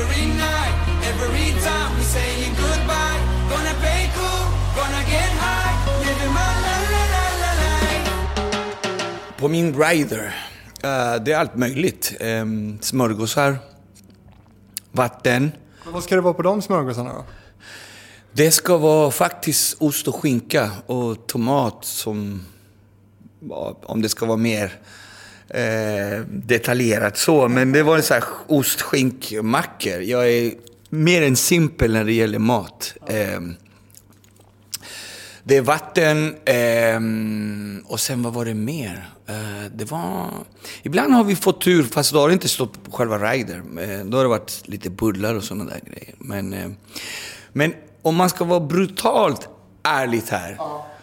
every night, every time we saying goodbye. Gonna pay cool, gonna get high, living my la la la la life. På min rider, eh, det är allt möjligt. Um, smörgåsar, vatten. Vad ska det vara på de smörgåsarna då? Det ska vara faktiskt ost och skinka och tomat som, om det ska vara mer eh, detaljerat så. Men det var en sån här ost-skinkmackor. Jag är mer än simpel när det gäller mat. Eh, det är vatten eh, och sen vad var det mer? Eh, det var... Ibland har vi fått tur, fast då har det inte stått på själva rider. Eh, då har det varit lite bullar och sådana där grejer. Men, eh, men om man ska vara brutalt ärligt här,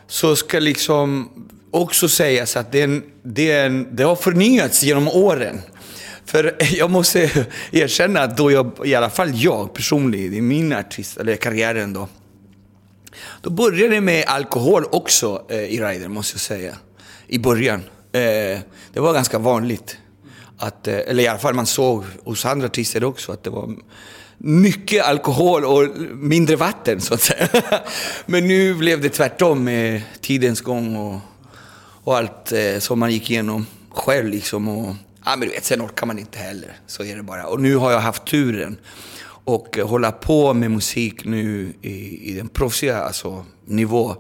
så ska liksom också sägas att det, är en, det, är en, det har förnyats genom åren. För jag måste erkänna att då jag, i alla fall jag personligen, i min artist, eller karriären då, då började det med alkohol också eh, i rider, måste jag säga. I början. Eh, det var ganska vanligt. Att, eh, eller i alla fall man såg hos andra artister också att det var mycket alkohol och mindre vatten så att säga. Men nu blev det tvärtom med tidens gång och, och allt eh, som man gick igenom själv liksom. Och, ja men du vet, sen orkar man inte heller. Så är det bara. Och nu har jag haft turen och hålla på med musik nu i, i den proffsiga alltså, nivå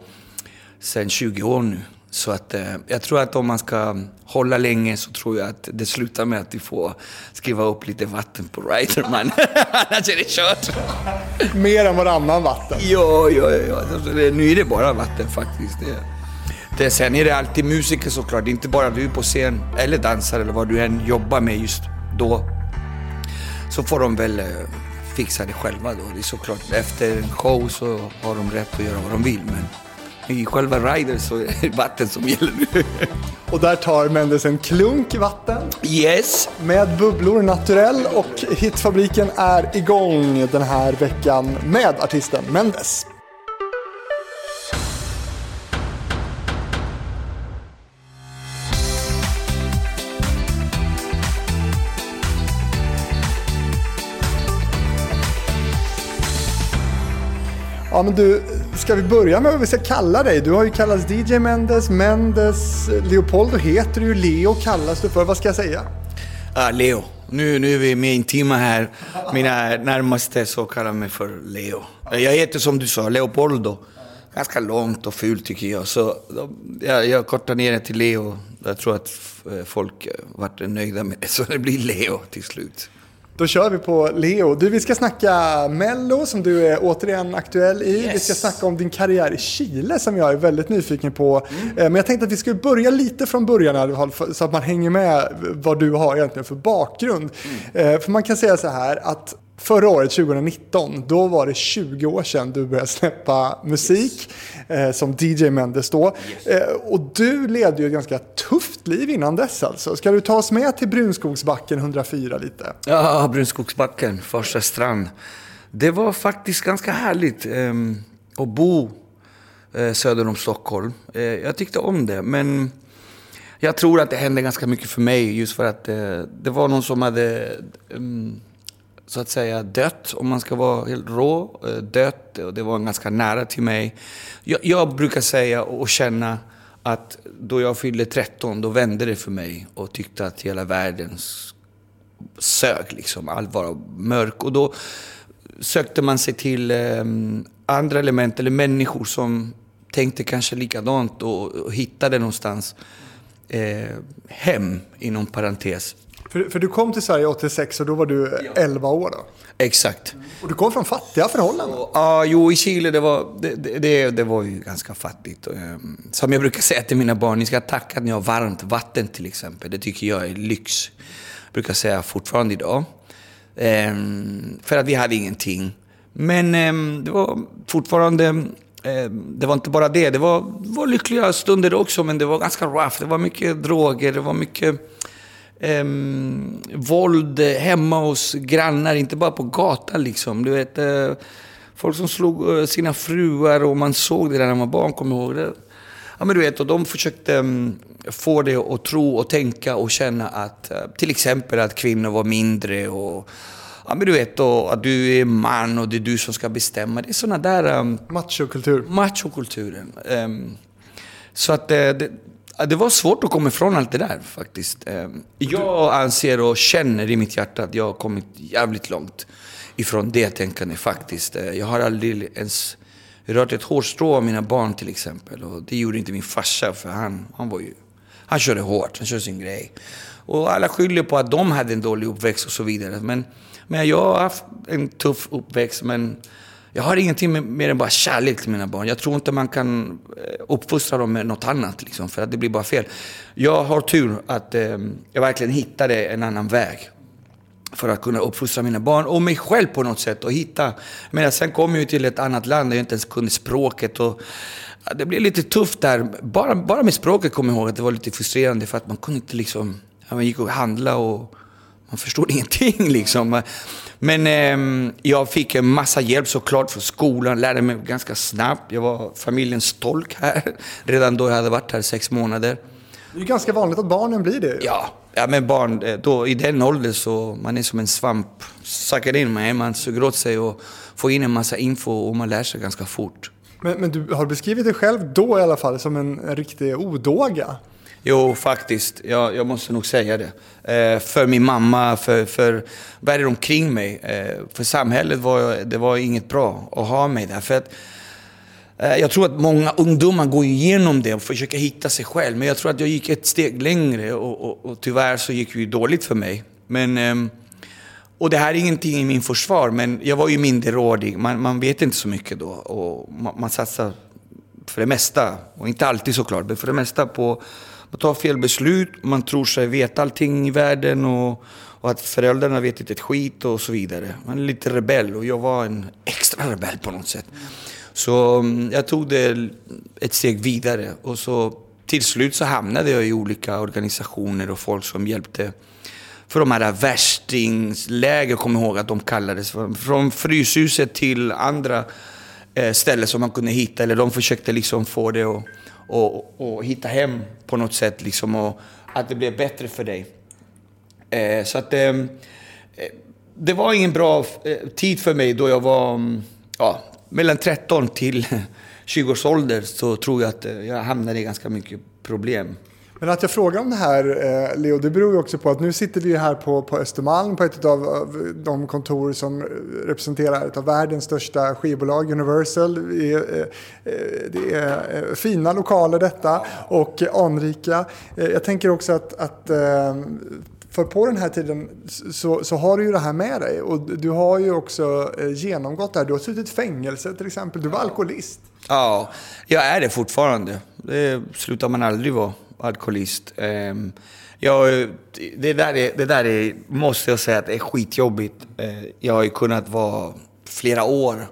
sen 20 år nu. Så att eh, jag tror att om man ska hålla länge så tror jag att det slutar med att vi får skriva upp lite vatten på Riderman. Annars är det kört. Mer än varannan vatten. Ja, ja, ja. Alltså, Nu är det bara vatten faktiskt. Det, det, sen är det alltid musiker såklart. Det är inte bara du på scen eller dansare eller vad du än jobbar med just då. Så får de väl eh, fixa det själva då. Det är såklart efter en show så har de rätt att göra vad de vill. Men i själva rider så är det vatten som gäller nu. Och där tar Mendes en klunk vatten Yes! med bubblor naturell och hitfabriken är igång den här veckan med artisten Mendes. Ja men du, ska vi börja med vad vi ska kalla dig? Du har ju kallats DJ Mendes, Mendes, Leopoldo heter du, Leo kallas du för. Vad ska jag säga? Uh, Leo. Nu, nu är vi mer intima här. Mina närmaste så kallar mig för Leo. Eh, jag heter som du sa, Leopoldo. Ganska långt och fult tycker jag. Så jag, jag kortar ner det till Leo. Jag tror att eh, folk varit vart nöjda med det. Så det blir Leo till slut. Då kör vi på Leo. Du, vi ska snacka Mello som du är återigen aktuell i. Vi ska Yes. snacka om din karriär i Chile som jag är väldigt nyfiken på. Eh, Men jag tänkte att vi skulle börja lite från början för- så att man hänger med vad du har egentligen för bakgrund. Eh, För man kan säga så här att Förra året, 2019, då var det 20 år sedan du började släppa musik eh, som DJ Mendes då. Eh, och du levde ju ett ganska tufft liv innan dess alltså. Ska du ta oss med till Brunskogsbacken 104 lite? Ja, Brunskogsbacken, Farsta strand. Det var faktiskt ganska härligt ehm, att bo eh, söder om Stockholm. Eh, jag tyckte om det, men jag tror att det hände ganska mycket för mig just för att eh, det var någon som hade ehm, så att säga dött, om man ska vara helt rå, eh, dött och det var ganska nära till mig. Jag, jag brukar säga och känna att då jag fyllde 13, då vände det för mig och tyckte att hela världen sög liksom. Allt var mörk. Och då sökte man sig till eh, andra element eller människor som tänkte kanske likadant och, och hittade någonstans eh, hem, inom parentes. För, för du kom till Sverige 86 och då var du 11 år då? Exakt. Och du kom från fattiga förhållanden? Ja, jo, i Chile det var, det, det- det, var ju ganska fattigt. Ehm, Som jag brukar säga till mina barn, ni ska tacka att ni har varmt vatten till exempel. Det tycker jag är lyx. Jag brukar säga fortfarande idag. Ehm, för att vi hade ingenting. Men ehm, det var fortfarande, ehm, det var inte bara det. Det var, var lyckliga stunder också, men det var ganska rough. Det var mycket droger, det var mycket ehm, våld hemma hos grannar, inte bara på gatan liksom. Du vet, eh, folk som slog eh, sina fruar och man såg det där när man var barn, kommer ihåg det. Ja men du vet, och de försökte mm, få det att tro och tänka och känna att eh, till exempel att kvinnor var mindre och ja men du vet, och, att du är man och det är du som ska bestämma. Det är sådana där... Um, Machokultur. machokulturen. Um, så att eh, det, det var svårt att komma ifrån allt det där faktiskt. Ehm, jag anser och känner i mitt hjärta att jag har kommit jävligt långt ifrån det tänkandet faktiskt. Eh, jag har aldrig ens rört ett hårstrå av mina barn till exempel. Och det gjorde inte min farsa för han, han var ju... Han körde hårt, han körde sin grej. Och alla skyller på att de hade en dålig uppväxt och så vidare. Men, men jag har haft en tuff uppväxt men jag har ingenting med, mer än bara kärlek till mina barn. Jag tror inte man kan eh, uppfostra dem med något annat, liksom, för att det blir bara fel. Jag har tur att eh, jag verkligen hittade en annan väg för att kunna uppfostra mina barn och mig själv på något sätt och hitta. Men sen kom jag ju till ett annat land där jag inte ens kunde språket och det blev lite tufft där. Bara, bara med språket kom jag ihåg att det var lite frustrerande för att man kunde inte liksom, man gick och handla och man förstod ingenting liksom. Men eh, jag fick en massa hjälp såklart från skolan, lärde mig ganska snabbt. Jag var familjens tolk här redan då jag hade varit här sex månader. Det är ganska vanligt att barnen blir det. Ja, ja men barn, eh, då, i den åldern så man är som en svamp. Sackar in mig, man suger åt sig och får in en massa info och man lär sig ganska fort. Men, men du har beskrivit dig själv då i alla fall som en, en riktig odåga. Jo, faktiskt. Jag, jag måste nog säga det. Eh, för min mamma, för, för världen omkring mig. Eh, för samhället var det var inget bra att ha mig där. För att, eh, jag tror att många ungdomar går igenom det och försöker hitta sig själv. Men jag tror att jag gick ett steg längre och, och, och tyvärr så gick det ju dåligt för mig. Men, ehm, och det här är ingenting i min försvar, men jag var ju minderårig. Man, man vet inte så mycket då. Och man, man satsar för det mesta, och inte alltid såklart, men för det mesta på man tar fel beslut, man tror sig veta allting i världen och, och att föräldrarna vet inte ett skit och så vidare. Man är lite rebell och jag var en extra rebell på något sätt. Så mm, jag tog det ett steg vidare och så till slut så hamnade jag i olika organisationer och folk som hjälpte för de här värstingsläger, kommer jag ihåg att de kallades. Från Fryshuset till andra eh, ställen som man kunde hitta. Eller de försökte liksom få det att och, och hitta hem på något sätt. Liksom, och att det blev bättre för dig. Eh, så att ehm, eh, det var ingen bra eh, tid för mig då jag var mm, ja, mellan 13 till 20 års ålder så tror jag att eh, jag hamnade i ganska mycket problem. Men att jag frågar om det här, eh, Leo, det beror ju också på att nu sitter vi här på, på Östermalm på ett av de kontor som representerar ett av världens största skivbolag, Universal. Eh, eh, det är, det är fina lokaler detta och anrika. Jag tänker också att, att för på den här tiden så, så har du ju det här med dig och du har ju också genomgått det här. Du har suttit i fängelse till exempel, du var alkoholist. Ja, jag är det fortfarande. Det slutar man aldrig vara, alkoholist. Ehm, Jag, det, där är, det där är, måste jag säga, att det är skitjobbigt. Eh, Jag har ju kunnat vara flera år.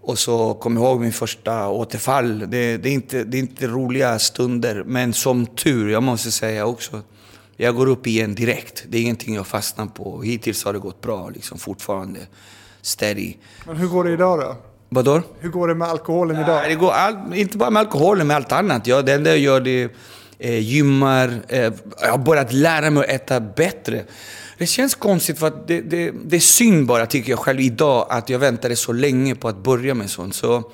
Och så kommer jag ihåg min första återfall. Det, det, är inte, det är inte roliga stunder, men som tur, jag måste säga också. Jag går upp igen direkt. Det är ingenting jag fastnar på. Hittills har det gått bra, liksom fortfarande. Steady. Men hur går det idag då? Vadå? Hur går det med alkoholen idag? Nej, det går all, inte bara med alkoholen, med allt annat. Ja, det enda jag gör det är eh, gymmar. Eh, jag har börjat lära mig att äta bättre. Det känns konstigt för att det, det, det är synd bara, tycker jag själv idag, att jag väntade så länge på att börja med sånt. Så,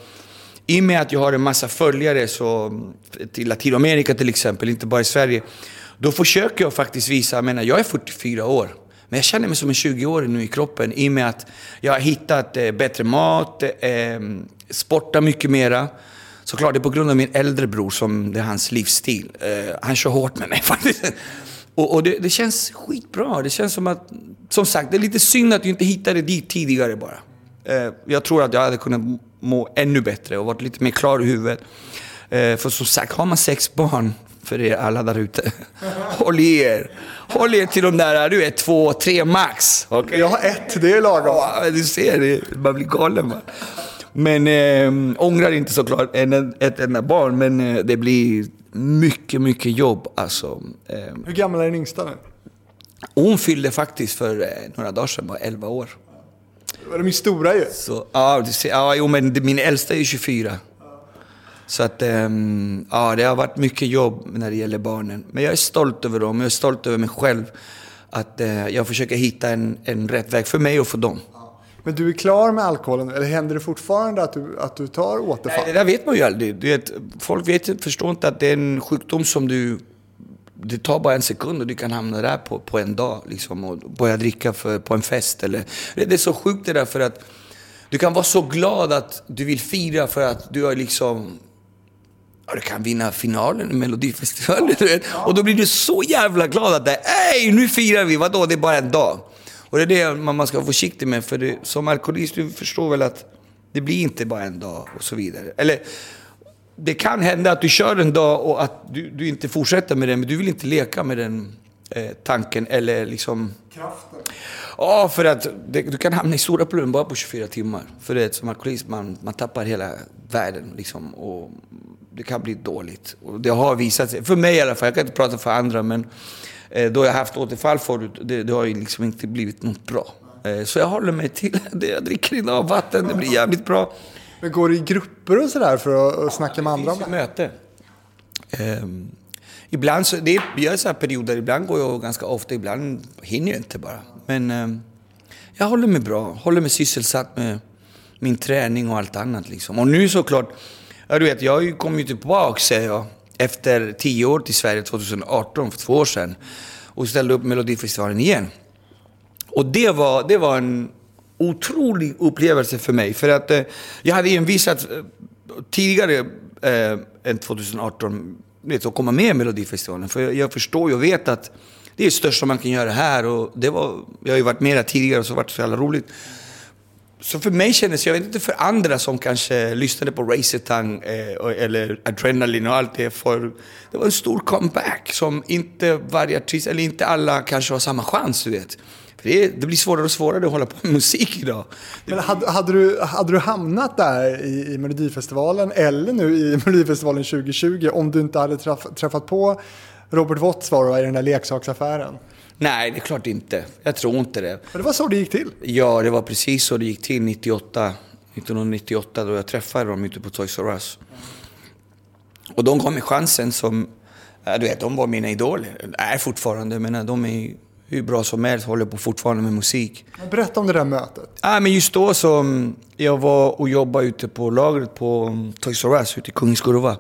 I och med att jag har en massa följare så, till Latinamerika till exempel, inte bara i Sverige, då försöker jag faktiskt visa, jag menar, jag är 44 år. Men jag känner mig som en 20-åring nu i kroppen i och med att jag har hittat eh, bättre mat, eh, sportar mycket mera. Såklart, det är på grund av min äldre bror som det är hans livsstil. Eh, han kör hårt med mig faktiskt. Och, och det, det känns skitbra. Det känns som att, som sagt, det är lite synd att jag inte hittade dit tidigare bara. Eh, jag tror att jag hade kunnat må ännu bättre och varit lite mer klar i huvudet. Eh, för som sagt, har man sex barn, för er alla där ute, håll i er. Håll er till de där, du är två, tre max. okej? Jag har ett, det är lagom. Ja, du ser, det, man blir galen man. Men eh, ångrar inte såklart en, ett enda barn, men eh, det blir mycket, mycket jobb alltså. Eh, Hur gammal är den yngsta nu? hon fyllde faktiskt för eh, några dagar sedan, bara 11 år. De är stora ju. Så, ja, ser, ja, jo, men det- min äldsta är ju 24. Så att, ehm, ja, det har varit mycket jobb när det gäller barnen. Men jag är stolt över dem, jag är stolt över mig själv. att eh, jag försöker hitta en, en rätt väg för mig och för dem. Men du är klar med alkoholen, eller händer det fortfarande att du, att du tar återfall? Nej, det där vet man ju aldrig. Du vet, folk vet, förstår inte att det är en sjukdom som du... Det tar bara en sekund och du kan hamna där på, på en dag liksom, och börja dricka för, på en fest. Eller, det är så sjukt det där för att du kan vara så glad att du vill fira för att du har liksom Ja, du kan vinna finalen i Melodifestivalen. Du vet. Och då blir du så jävla glad att det Ey, nu firar vi! Vadå, det är bara en dag. Och det är det man ska vara försiktig med. För det, som alkoholist, du förstår väl att det blir inte bara en dag och så vidare. Eller, det kan hända att du kör en dag och att du, du inte fortsätter med den, men du vill inte leka med den eh, tanken eller liksom... Kraften. Ja, för att det, du kan hamna i stora problem bara på 24 timmar. För det, som alkoholist, man, man tappar hela världen liksom. Och det kan bli dåligt. Och det har visat sig, för mig i alla fall, jag kan inte prata för andra, men då jag haft återfall förut, det, det har ju liksom inte blivit något bra. Eh, så jag håller mig till det. Jag dricker idag vatten, det blir jävligt bra. Men går du i grupper och sådär för att, snacka med andra om Det möte. Ehm, ibland så, det är, jag så här perioder, ibland går jag ganska ofta, ibland hinner jag inte bara. Men ehm, jag håller mig bra, håller mig sysselsatt med min träning och allt annat liksom. Och nu såklart, ja du vet, jag har ju kommit tillbaka säger jag, efter tio år till Sverige 2018, för två år sedan. Och ställde upp Melodifestivalen igen. Och det var, det var en otrolig upplevelse för mig. För att eh, jag hade envisat eh, tidigare eh, än 2018 vet, att komma med i Melodifestivalen. För jag, jag förstår ju och vet att det är det största man kan göra här. Och det var, jag har ju varit med där tidigare och så har det varit så jävla roligt. Så för mig kändes, jag vet inte för andra som kanske lyssnade på Racertang eh, eller Adrenaline och allt det för det var en stor comeback som inte varje artist, eller inte alla kanske har samma chans, du vet. För det, det blir svårare och svårare att hålla på med musik idag. Men hade, hade, du, hade du hamnat där i, i Melodifestivalen eller nu i Melodifestivalen 2020 om du inte hade träff, träffat på Robert Wotsvara i den där leksaksaffären? Nej, det är klart inte. Jag tror inte det. Men det var så det gick till. Ja, det var precis så det gick till 98, 1998 då jag träffade dem ute på Toys R Us. Och de gav mig chansen som, ja, du vet, de var mina idoler. Är fortfarande, men de är hur bra som helst, håller på fortfarande med musik. Berätta om det där mötet. Ja, men just då som jag var och jobbade ute på lagret på um, Toys R Us ute i Kungskurva.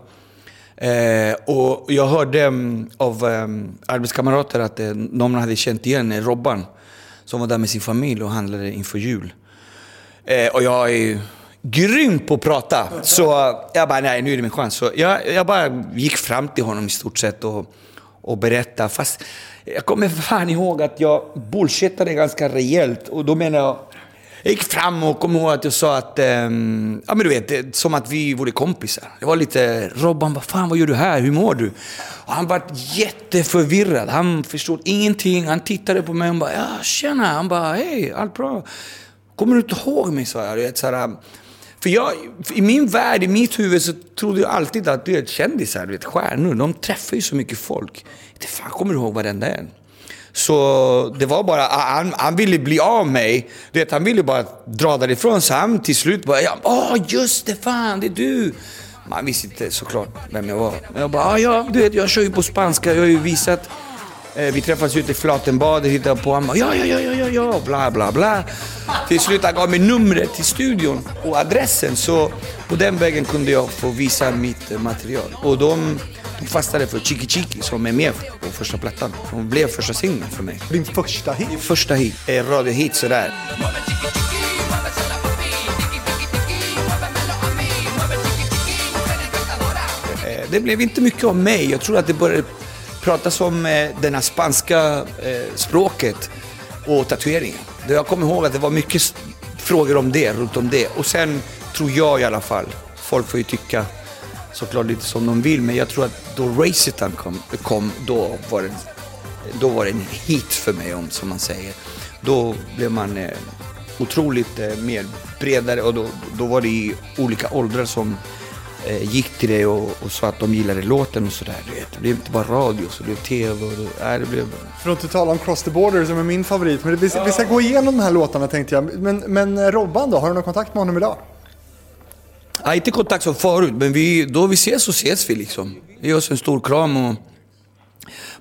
Eh, och jag hörde um, av um, arbetskamrater att eh, någon hade känt igen eh, Robban. Som var där med sin familj och handlade inför jul. Eh, och jag är ju grym på att prata. Så jag bara, nej nu är det min chans. Så jag, jag bara gick fram till honom i stort sett och, och berättade. Fast jag kommer fan ihåg att jag bullshittade ganska rejält. Och då menar jag, jag gick fram och kom ihåg att jag sa att, eh, ja men du vet, som att vi vore kompisar. Det var lite, Robban, vad fan, vad gör du här? Hur mår du? Och han var jätteförvirrad. Han förstod ingenting. Han tittade på mig och bara, ja tjena. Han bara, hej, allt bra? Kommer du inte ihåg mig? sa jag. Du vet, så här, ähm, för jag, i min värld, i mitt huvud så trodde jag alltid att du vet, kändisar, du vet, stjärnor, de träffar ju så mycket folk. Inte fan kommer du ihåg varenda en. Så det var bara, ah, han, han ville bli av mig. Du vet, han ville bara dra därifrån. Så han till slut bara, ja, åh just det, fan det är du. Man visste inte såklart vem jag var. Men jag bara, ah, ja du vet jag kör ju på spanska, jag har ju visat. Eh, vi träffades ute i Flatenbadet, hittade på. Han bara, ja, ja, ja, ja, ja, ja, bla, bla, bla. Till slut han gav mig numret till studion och adressen. Så på den vägen kunde jag få visa mitt eh, material. Och de, de fastnade för Chiki Chiki som är med på första plattan. Som blev första singeln för mig. Din första hit. Första hit, eh, radiohit sådär. Eh, Det blev inte mycket om mig. Jag tror att det började pratas om eh, det här spanska språket och tatueringen. Jag kommer ihåg att det var mycket frågor om det, runt om det. Och sen tror jag i alla fall, folk får ju tycka såklart lite som de vill, men jag tror att då Racetan kom, kom då, var det, då var det en hit för mig, om, som man säger. Då blev man eh, otroligt eh, mer bredare och då, då var det i olika åldrar som eh, gick till det och, och sa att de gillade låten och sådär. Det blev inte bara radio, så det blev tv och det, nej, det blev... För att inte tala om Cross the Border som är min favorit. Men vi, vi ska gå igenom de här låtarna tänkte jag. Men, men eh, Robban då, har du någon kontakt med honom idag? Ja, inte kontakt som förut, men vi, då vi ses så ses vi liksom. Vi ger oss en stor kram och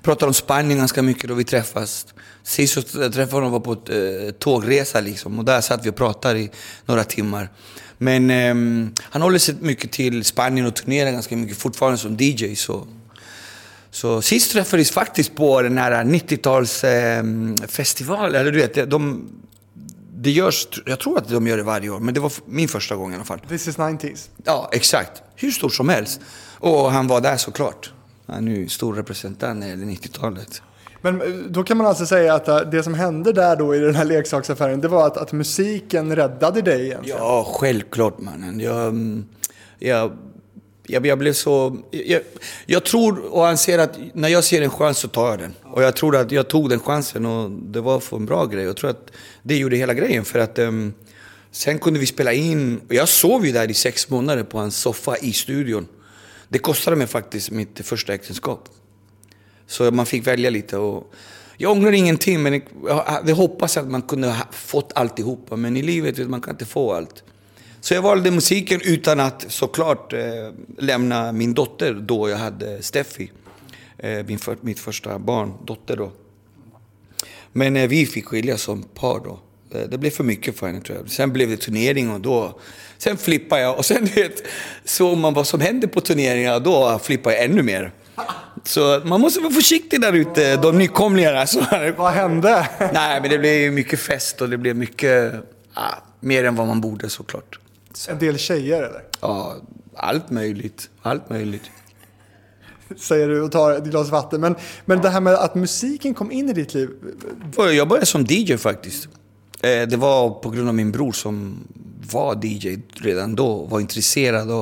pratar om Spanien ganska mycket då vi träffas. Sist jag träffade honom var på ett eh, tågresa liksom och där satt vi och pratade i några timmar. Men eh, han håller sig mycket till Spanien och turnerar ganska mycket fortfarande som DJ. Så, så sist träffades faktiskt på den här 90-talsfestivalen. Ehm, eller du vet, de, det görs, jag tror att de gör det varje år, men det var min första gång i alla fall. This is 90s. Ja, exakt. Hur stort som helst. Och han var där såklart. Han är ju stor representant när det gäller 90-talet. Men eh, då kan man alltså säga att eh, det som hände där då i den här leksaksaffären, det var att, att musiken räddade dig egentligen. Ja, självklart mannen. Jag, mm, jag, jag, jag blev så... Jag, jag tror och anser att när jag ser en chans så tar jag den. Och jag tror att jag tog den chansen och det var för en bra grej. Jag tror att det gjorde hela grejen för att um, sen kunde vi spela in. Och jag sov ju där i sex månader på hans soffa i studion. Det kostade mig faktiskt mitt första äktenskap. Så man fick välja lite. Och jag ångrar ingenting, men jag hade hoppats att man kunde ha fått alltihopa. Men i livet, vet man kan inte få allt. Så jag valde musiken utan att såklart eh, lämna min dotter då jag hade Steffi. Eh, min för, mitt första barn, dotter då. Men eh, vi fick skiljas som par då. Eh, Det blev för mycket för henne tror jag. Sen blev det turnering och då... Sen flippade jag och sen vet, såg man vad som hände på turneringar då flippade jag ännu mer. Så man måste vara försiktig där ute, de nykomlingarna. Så, Vad hände? nej, men det blev mycket fest och det blev mycket... Ah, mer än vad man borde såklart. En del tjejer eller? Ja, allt möjligt. Allt möjligt. Säger du och tar ett glas vatten. Men, men det här med att musiken kom in i ditt liv. Jag började som DJ faktiskt. Eh, Det var på grund av min bror som var DJ redan då. Var intresserad av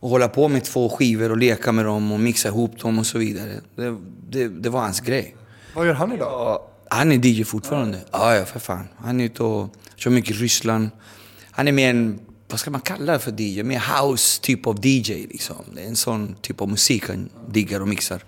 att hålla på med två skivor och leka med dem och mixa ihop dem och så vidare. Det, det, det var hans grej. Vad gör han idag? Han är DJ fortfarande. Ja, ja, för fan. Han är ute och kör mycket i Ryssland. Han är mer en, vad ska man kalla det för DJ? Mer house typ av DJ liksom. Det är en sån typ av musik han diggar och mixar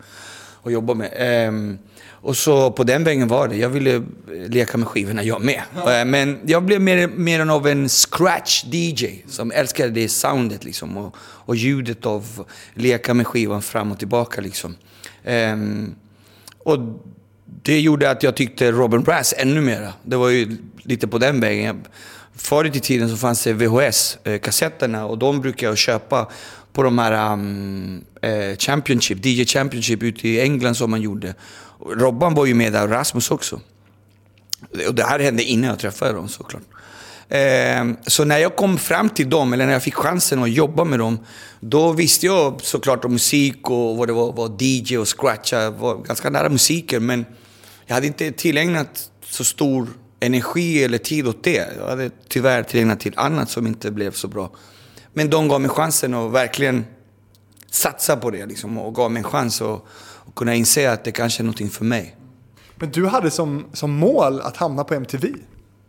och jobbar med. Ehm, och så på den vägen var det. Jag ville leka med skivorna jag med. Eh, Men jag blev mer, mer än av en scratch-DJ som älskade det soundet liksom. Och, och ljudet av leka med skivan fram och tillbaka liksom. Ehm, och det gjorde att jag tyckte Robin Brass ännu mera. Det var ju lite på den vägen. Förut i tiden så fanns det VHS-kassetterna eh, och de brukade jag köpa på de här um, eh, Championship, DJ Championship ute i England som man gjorde. Robban var ju med där och Rasmus också. Och det här hände innan jag träffade dem såklart. Eh, så när jag kom fram till dem, eller när jag fick chansen att jobba med dem, då visste jag såklart om musik och vad det var, var DJ och scratcha. Var ganska nära musiken, men jag hade inte tillägnat så stor energi eller tid åt det. Jag hade tyvärr tillägnat till annat som inte blev så bra. Men de gav mig chansen att verkligen satsa på det liksom, och gav mig en chans att, att kunna inse att det kanske är någonting för mig. Men du hade som, som mål att hamna på MTV.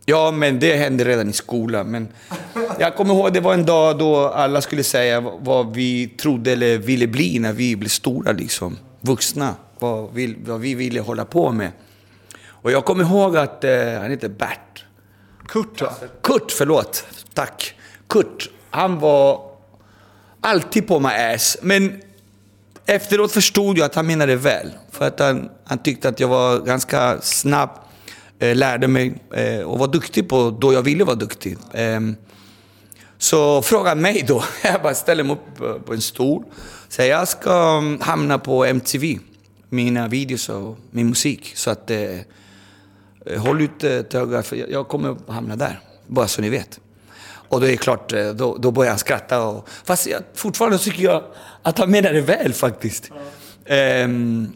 Ja, men det hände redan i skolan. Men jag kommer ihåg, det var en dag då alla skulle säga vad vi trodde eller ville bli när vi blev stora, liksom. Vuxna. Vad vi, vad vi ville hålla på med. Och jag kommer ihåg att, eh, han heter Bert. Kurt va? Kurt, förlåt. Tack. Kurt, han var alltid på my ass. Men efteråt förstod jag att han menade väl. För att han, han tyckte att jag var ganska snabb, eh, lärde mig eh, och var duktig på då jag ville vara duktig. Eh, så fråga mig då. Jag bara ställer mig upp eh, på en stol. Säger jag ska mm, hamna på MTV. Mina videos och min musik. Så att Eh, Eh, håll ut eh, ett öga, för jag- kommer att hamna där. Bara så ni vet. Och då är det klart, eh, då, då börjar han skratta. Och, fast jag, fortfarande tycker jag att han menar det väl faktiskt. Ehm,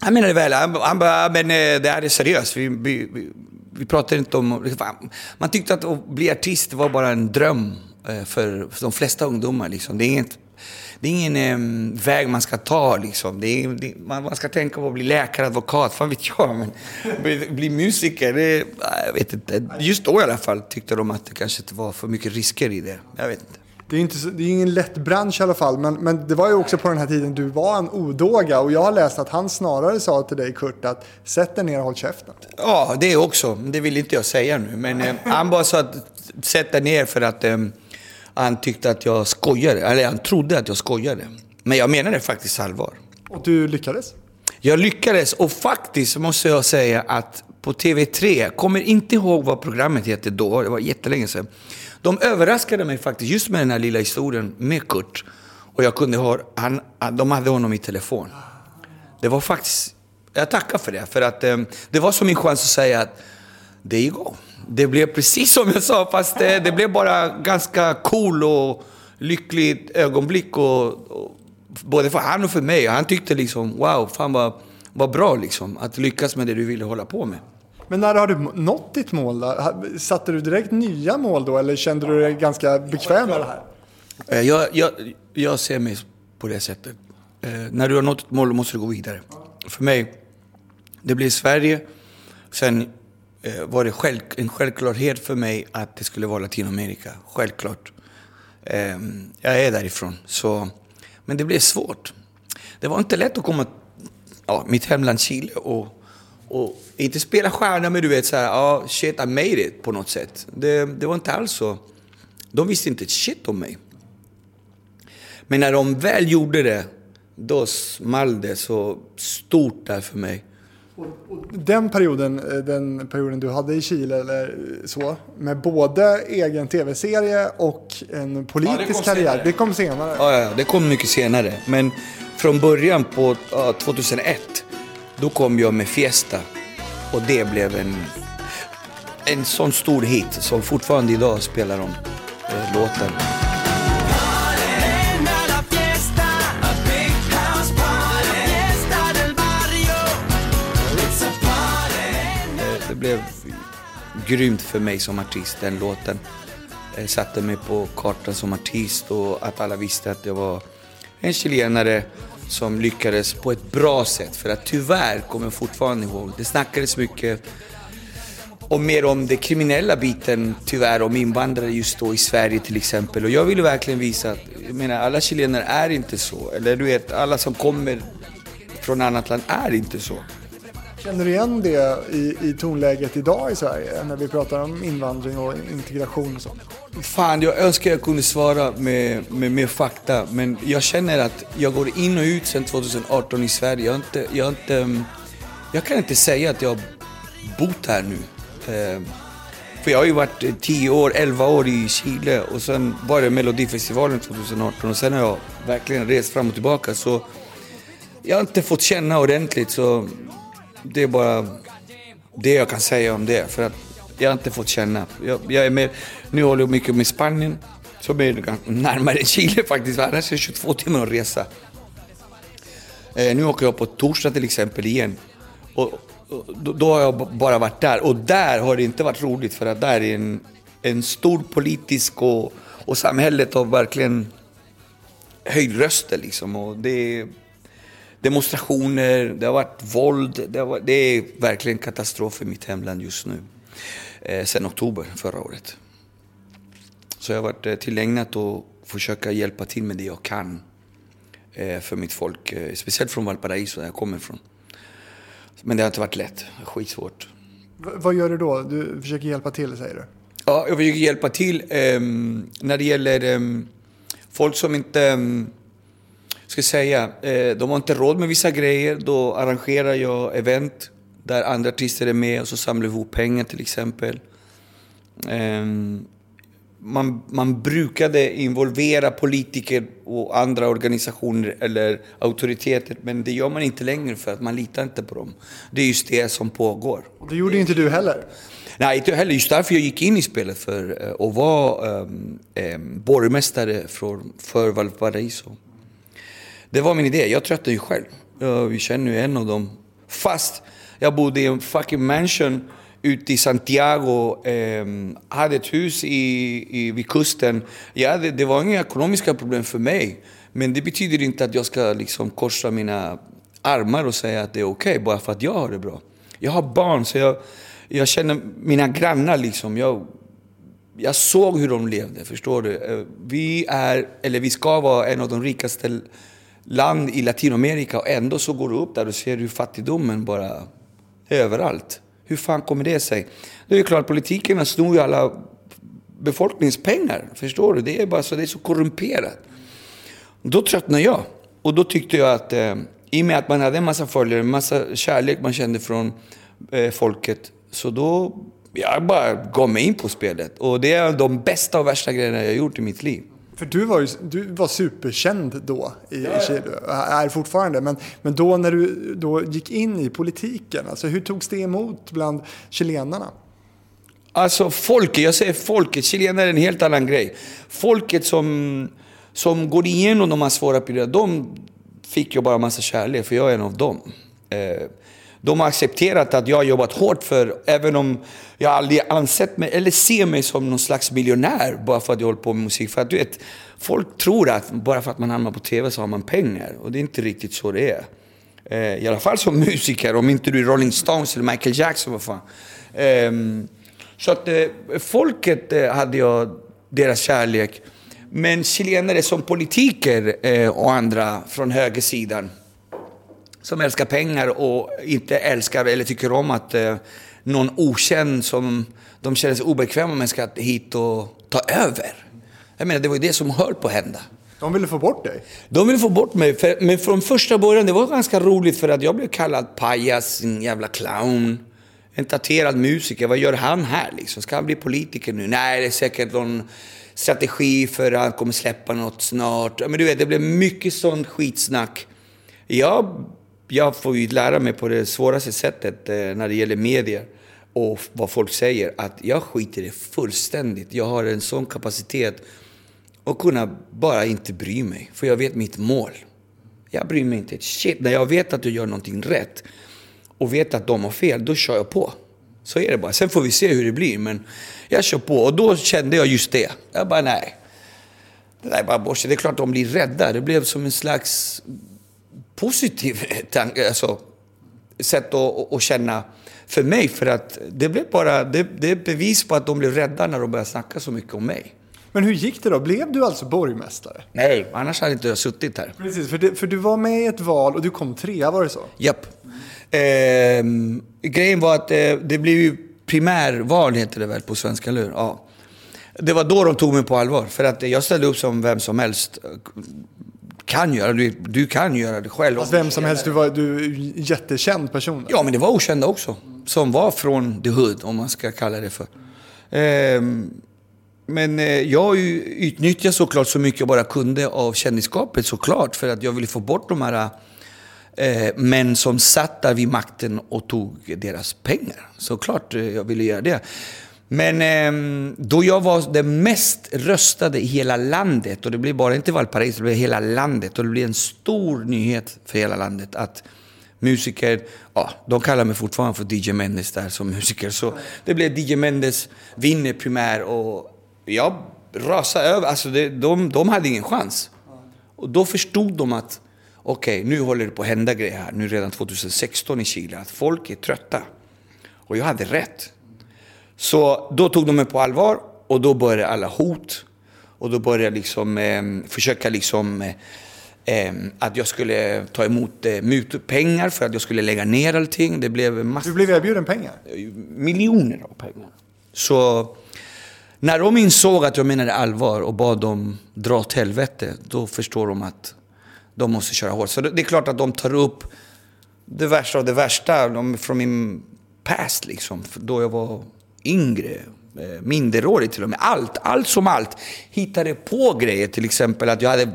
han menar det väl. Han, han bara, men det här är seriöst. Vi, vi, vi, vi pratar inte om... Man tyckte att att bli artist var bara en dröm för, för de flesta ungdomar. Liksom. Det är inget, det är ingen eh, väg man ska ta. Liksom. Det är, det, man, man ska tänka på att bli läkare, advokat, fan vet jag. Men bli, bli musiker, det, jag vet inte. Just då i alla fall tyckte de att det kanske inte var för mycket risker i det. Jag vet inte. Det är, inte så, det är ingen lätt bransch i alla fall, men, men det var ju också på den här tiden du var en odåga och jag har läst att han snarare sa till dig Kurt att sätt dig ner och håll käften. Ja, det också. Det vill inte jag säga nu. Men eh, han bara sa att sätta ner för att eh, han tyckte att jag skojade. Eller han trodde att jag skojade. Men jag menade faktiskt allvar. Och du lyckades. Jag lyckades och faktiskt måste jag säga att på TV3, kommer inte ihåg vad programmet hette då, det var jättelänge sedan. De överraskade mig faktiskt just med den här lilla historien med Kurt. Och jag kunde höra, han, de hade honom i telefon. Det var faktiskt, jag tackar för det. För att eh, det var som min chans att säga att det är igång. Det blev precis som jag sa, fast det, det blev bara ganska cool och lyckligt ögonblick. Och, och, både för han och för mig. Han tyckte liksom, wow, fan vad, vad bra liksom. Att lyckas med det du ville hålla på med. Men när har du nått ditt mål då? Satte du direkt nya mål då eller kände du dig ganska bekväm med det här? Eh, Jag, jag, jag ser mig på det sättet. Eh, när du har nått ett mål måste du gå vidare. För mig, det blev Sverige. Sen eh, Eh, var det själv, en självklarhet för mig att det skulle vara Latinamerika. Självklart. Eh, jag är därifrån. Så, men det blev svårt. Det var inte lätt att komma ja, mitt hemland Chile och, och inte spela stjärna men du vet så här, ja shit I made it på något sätt. Det, det var inte alls så. De visste inte ett shit om mig. Men när de väl gjorde det, då small det så stort där för mig. Den perioden, eh, den perioden du hade i Chile eller så, med både egen tv-serie och en politisk karriär, senare. det kom senare. Ja, ja, det kom mycket senare. Men från början på ja, 2001, då kom jag med Fiesta. Och det blev en, en sån stor hit som fortfarande idag spelar de eh, låten. Blev grymt för mig som artist, den låten. Jag Satte mig på kartan som artist och att alla visste att jag var en chilenare som lyckades på ett bra sätt. För att tyvärr kommer jag fortfarande ihåg, det snackades mycket och mer om den kriminella biten tyvärr om invandrare just då i Sverige till exempel. Och jag ville verkligen visa att, jag menar alla chilenare är inte så. Eller du vet, alla som kommer från annat land är inte så. Känner du igen det i, i tonläget idag i Sverige när vi pratar om invandring och integration och sånt? Fan, jag önskar jag kunde svara med, med mer fakta. Men jag känner att jag går in och ut sedan 2018 i Sverige. Jag, inte, jag, inte, mm, jag kan inte säga att jag har bott här nu. Ehm, för jag har ju varit eh, 10 år, 11 år i Chile och sen var det Melodifestivalen 2018 och sen har jag verkligen rest fram och tillbaka. Så jag har inte fått känna ordentligt så det är bara det jag kan säga om det. För att jag har inte fått känna. Jag, jag är med, nu håller jag mycket med Spanien, som är närmare Chile faktiskt. Annars är det 22 timmar att resa. Eh, nu åker jag på torsdag till exempel igen. Och, och, då, då har jag bara varit där. Och där har det inte varit roligt för att där är en, en stor politisk och, och samhället har verkligen höjd röster liksom. Och det är demonstrationer, det har varit våld. Det, har varit, det är verkligen katastrof i mitt hemland just nu. Eh, sen oktober förra året. Så jag har varit eh, tillägnat att försöka hjälpa till med det jag kan eh, för mitt folk. Eh, speciellt från Valparaiso där jag kommer ifrån. Men det har inte varit lätt. Skitsvårt. V- vad gör du då? Du försöker hjälpa till säger du? Ja, jag försöker hjälpa till ehm, när det gäller ehm, folk som inte, um, ska jag säga, eh, de har inte råd med vissa grejer. Då arrangerar jag event där andra artister är med och så samlar vi ihop pengar till exempel. Ehm, man, man brukade involvera politiker och andra organisationer eller auktoriteter men det gör man inte längre för att man litar inte på dem. Det är just det som pågår. Och det gjorde inte du heller. Nej, inte heller. Just därför jag gick in i spelet för att vara um, um, borgmästare för, för Valparaiso. Det var min idé. Jag tröttnade ju själv. Jag, känner ju en av dem. Fast jag bodde i en fucking mansion ute i Santiago, Eh, hade ett hus i, i, vid kusten. Ja, det, det var inga ekonomiska problem för mig. Men det betyder inte att jag ska liksom korsa mina armar och säga att det är okej bara för att jag har det bra. Jag har barn, så jag, jag känner mina grannar liksom. Jag, jag såg hur de levde, förstår du? Eh, vi är, eller vi ska vara en av de rikaste land i Latinamerika och ändå så går du upp där och ser hur fattigdomen bara överallt. Hur fan kommer det sig? Det är ju klart, politikerna snor ju alla befolkningspengar, förstår du? Det är bara så, det är så korrumperat. Då tröttnade jag. Och då tyckte jag att eh, i och med att man hade en massa följare, en massa kärlek man kände från eh, folket. Så då, jag bara gav mig in på spelet. Och det är de bästa och värsta grejerna jag gjort i mitt liv. För du var ju du var superkänd då i, Chile, är fortfarande. Men, men då när du då gick in i politiken, alltså hur togs det emot bland chilenarna? Alltså folket, jag säger folket, chilenare är en helt annan grej. Folket som, som går igenom de här svåra perioderna, de fick ju bara massa kärlek, för jag är en av dem. Eh, de har accepterat att jag har jobbat hårt för, även om jag aldrig ansett mig, eller ser mig som någon slags miljonär bara för att jag håller på med musik. För att du vet, folk tror att bara för att man hamnar på TV så har man pengar. Och det är inte riktigt så det är. Eh, I alla fall som musiker, om inte du är Rolling Stones eller Michael Jackson, vad fan. Ehm, så att eh, folket eh, hade jag deras kärlek. Men chilenare som politiker eh, och andra från högersidan som älskar pengar och inte älskar eller tycker om att eh, någon okänd som de känner sig obekväma med ska hit och ta över. Jag menar, det var ju det som höll på att hända. De ville få bort dig. De ville få bort mig, för, men från första början, det var ganska roligt för att jag blev kallad pajas, en jävla clown. En tatuerad musiker, vad gör han här liksom? Ska han bli politiker nu? Nej, det är säkert någon strategi för att han kommer släppa något snart. Men du vet, det blev mycket sånt skitsnack. Jag, jag får ju lära mig på det svåraste sättet eh, när det gäller medier och vad folk säger, att jag skiter i det fullständigt. Jag har en sån kapacitet att kunna bara inte bry mig, för jag vet mitt mål. Jag bryr mig inte ett shit. När jag vet att du gör någonting rätt och vet att de har fel, då kör jag på. Så är det bara. Sen får vi se hur det blir, men jag kör på. Och då kände jag just det. Jag bara, nej. Det där är bara bullshit. Det är klart de blir rädda. Det blev som en slags positiv tanke, alltså, sätt att, att känna för mig. För att det blev bara, det, det är bevis på att de blev rädda när de började snacka så mycket om mig. Men hur gick det då? Blev du alltså borgmästare? Nej, annars hade inte jag suttit här. Precis, för, det, för du var med i ett val och du kom trea, var det så? Japp. Eh, grejen var att eh, det blev ju primärval, heter det väl på svenska, eller hur? Ja. Det var då de tog mig på allvar. För att jag ställde upp som vem som helst kan göra. Du, du kan göra det själv. Alltså vem som helst, du var du jättekänd person. Ja, men det var okända också. Som var från the hood, om man ska kalla det för. Ehm, men eh, jag utnyttjade såklart så mycket jag bara kunde av kändisskapet såklart. För att jag ville få bort de här eh, män som satt där vid makten och tog deras pengar. Såklart eh, jag ville göra det. Men eh, då jag var den mest röstade i hela landet, och det blev bara inte Valparaiso, det blev hela landet. Och det blev en stor nyhet för hela landet att musiker, ja, de kallar mig fortfarande för DJ Mendes där som musiker. Så det blev DJ Mendes vinner primär och jag rasade över. Alltså det, de, de hade ingen chans. Och då förstod de att okej, okay, nu håller det på att hända grejer här. Nu redan 2016 i Chile. Att folk är trötta. Och jag hade rätt. Så då tog de mig på allvar och då började alla hot. Och då började jag liksom eh, försöka liksom eh, eh, att jag skulle ta emot eh, mutpengar för att jag skulle lägga ner allting. Det blev massor. Du blev erbjuden pengar? Miljoner av pengar. Så när de insåg att jag menade allvar och bad dem dra åt helvete, då förstår de att de måste köra hårt. Så det är klart att de tar upp det värsta av det värsta de, från min past liksom. Då jag var yngre, eh, minderårig till och med. Allt, allt som allt. Hittade på grejer, till exempel att jag hade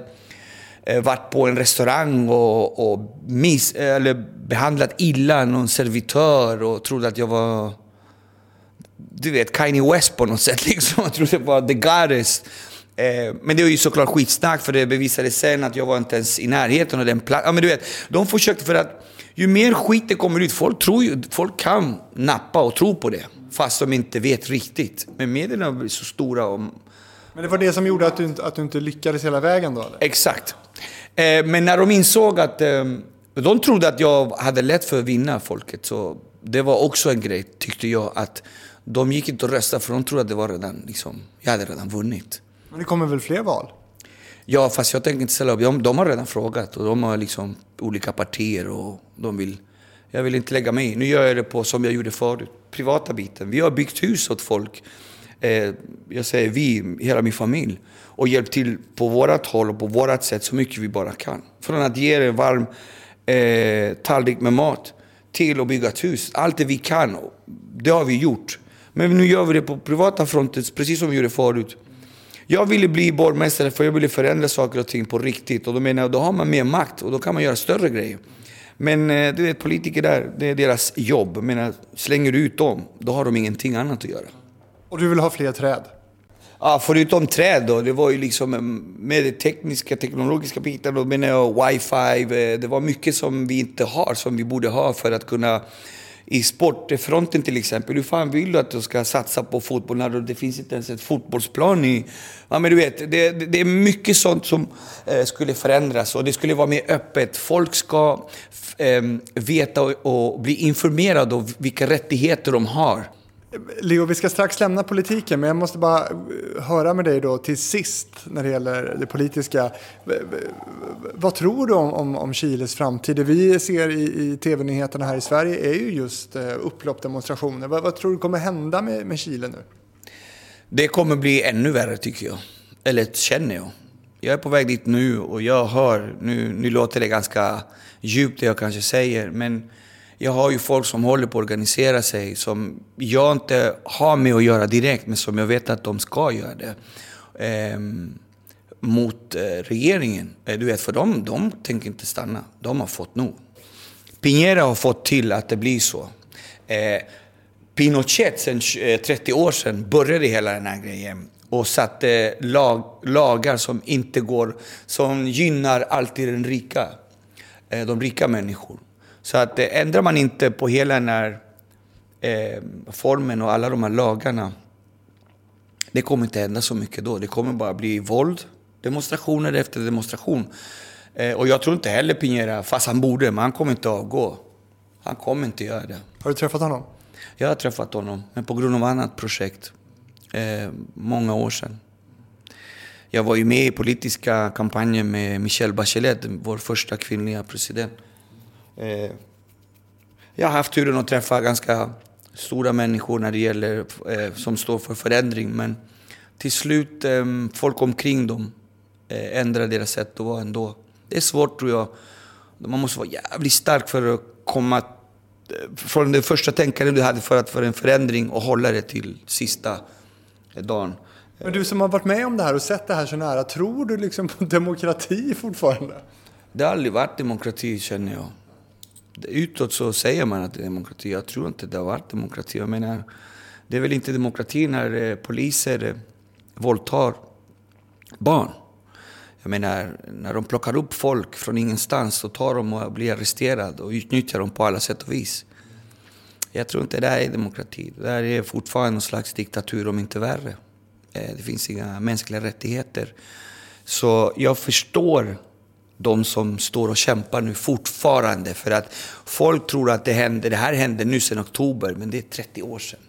eh, varit på en restaurang och, och miss, eller behandlat illa någon servitör och trodde att jag var du vet, Kanye West på något sätt. Liksom. Jag trodde det var the goddess. Eh, men det var ju såklart skitsnack för det bevisade sen att jag var inte ens i närheten av den platsen. Ja, men du vet, de försökte för att ju mer skit det kommer ut, folk, tror ju, folk kan nappa och tro på det. Fast de inte vet riktigt. Men medierna blir så stora. Om... Men det var det som gjorde att du, inte, att du inte lyckades hela vägen då? Eller? Exakt. Eh, men när de insåg att... Eh, de trodde att jag hade lätt för att vinna folket. Så det var också en grej, tyckte jag. att de gick inte och röstade för de trodde att det var redan, liksom, jag hade redan vunnit. Men det kommer väl fler val? Ja, fast jag tänker inte ställa upp. De, de har redan frågat och de har liksom olika partier och de vill... Jag vill inte lägga mig i. Nu gör jag det på som jag gjorde förut, privata biten. Vi har byggt hus åt folk. Eh, jag säger vi, hela min familj. Och hjälpt till på vårat håll och på vårat sätt så mycket vi bara kan. Från att ge en varm eh, tallrik med mat till att bygga ett hus. Allt det vi kan, det har vi gjort. Men nu gör vi det på privata fronten, precis som vi gjorde förut. Jag ville bli borgmästare för jag ville förändra saker och ting på riktigt. Och då menar jag, då har man mer makt och då kan man göra större grejer. Men eh, du vet, politiker där, det är deras jobb. Menar, slänger du ut dem, då har de ingenting annat att göra. Och du vill ha fler träd? Ja, förutom träd då, det var ju liksom eh, med det tekniska, teknologiska biten, då menar jag wifi, eh, det var mycket som vi inte har, som vi borde ha för att kunna i sportfronten till exempel, hur fan vill du att du ska satsa på fotboll när det finns inte ens ett fotbollsplan i... Ja men du vet, det, det är mycket sånt som eh, skulle förändras och det skulle vara mer öppet. Folk ska eh, veta och, och bli informerade om vilka rättigheter de har. Leo, vi ska strax lämna politiken, men jag måste bara eh, höra med dig då till sist när det gäller det politiska. Vad tror du om, om, om Chiles framtid? Det vi ser i, i tv-nyheterna här i Sverige är ju just eh, upploppsdemonstrationer. upplopp, demonstrationer. Vad, vad, tror du kommer hända med, med Chile nu? Det kommer bli ännu värre tycker jag. Eller känner jag. Jag är på väg dit nu och jag hör, nu, nu låter det ganska djupt det jag kanske säger, men jag har ju folk som håller på att organisera sig som jag inte har med att göra direkt, men som jag vet att de ska göra det. Eh, mot eh, regeringen. Eh, du vet, för de, de tänker inte stanna. De har fått nog. Piñera har fått till att det blir så. Eh, Pinochet, sen 30 eh, år sedan, började hela den här grejen och satte lag, lagar som inte går, som gynnar alltid den rika. Eh, de rika människorna. Så att eh, ändrar man inte på hela den här eh, formen och alla de här lagarna, det kommer inte hända så mycket då. Det kommer bara bli våld, demonstrationer efter demonstration. Eh, och jag tror inte heller Piñera, fast han borde, men han kommer inte avgå. Han kommer inte göra det. Har du träffat honom? Jag har träffat honom, men på grund av annat projekt. Eh, många år sedan. Jag var ju med i politiska kampanjer med Michelle Bachelet, vår första kvinnliga president. Eh, jag har haft turen att träffa ganska stora människor när det gäller, eh, som står för förändring. Men till slut, eh, folk omkring dem eh, ändrar deras sätt att vara ändå. Det är svårt tror jag. Man måste vara jävligt stark för att komma eh, från det första tänkandet du hade för att för en förändring och hålla det till sista dagen. Men du som har varit med om det här och sett det här så nära, tror du liksom på demokrati fortfarande? Det har aldrig varit demokrati känner jag utåt så säger man att det är demokrati. Jag tror inte det har varit demokrati. Jag menar, det är väl inte demokrati när eh, poliser eh, våldtar barn. Jag menar, när de plockar upp folk från ingenstans så tar de och blir arresterade och utnyttjar dem på alla sätt och vis. Jag tror inte det här är demokrati. Det här är fortfarande någon slags diktatur, om inte värre. Eh, det finns inga mänskliga rättigheter. Så jag förstår de som står och kämpar nu fortfarande. För att folk tror att det, händer, det här hände nu sedan oktober, men det är 30 år sedan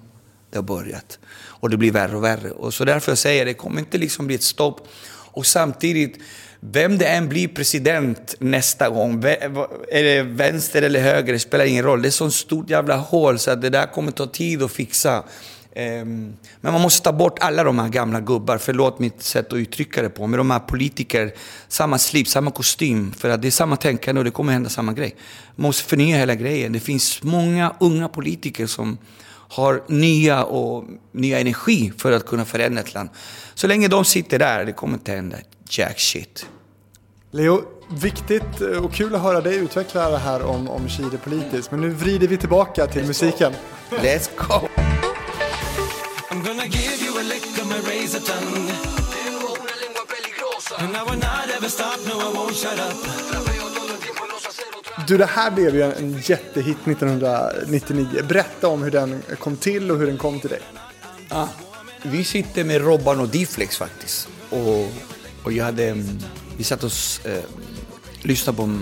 det har börjat. Och det blir värre och värre. Och så därför jag säger det kommer inte liksom bli ett stopp. Och samtidigt, vem det än blir president nästa gång, är det vänster eller höger, det spelar ingen roll. Det är så stort jävla hål så att det där kommer ta tid att fixa. Ehm, men man måste ta bort alla de här gamla gubbar, förlåt mitt sätt att uttrycka det på, med de här politiker, samma slips, samma kostym, för att det är samma tänkande och det kommer hända samma grej. Man måste förnya hela grejen. Det finns många unga politiker som har nya och nya energi för att kunna förändra ett land. Så länge de sitter där, det kommer inte hända jack shit. Leo, viktigt och kul att höra dig utveckla det här om, om Chile politiskt. Men nu vrider vi tillbaka till Let's musiken. Go. Let's go! I'm gonna give you a lick of my razor tongue. And I will not ever stop, no I won't shut up. Du, det här blev ju en jättehit 1999. Berätta om hur den kom till och hur den kom till dig. Ah, vi sitter med Robban och Diflex faktiskt. Och, och jag hade, mm, vi satt och eh, lyssnade på,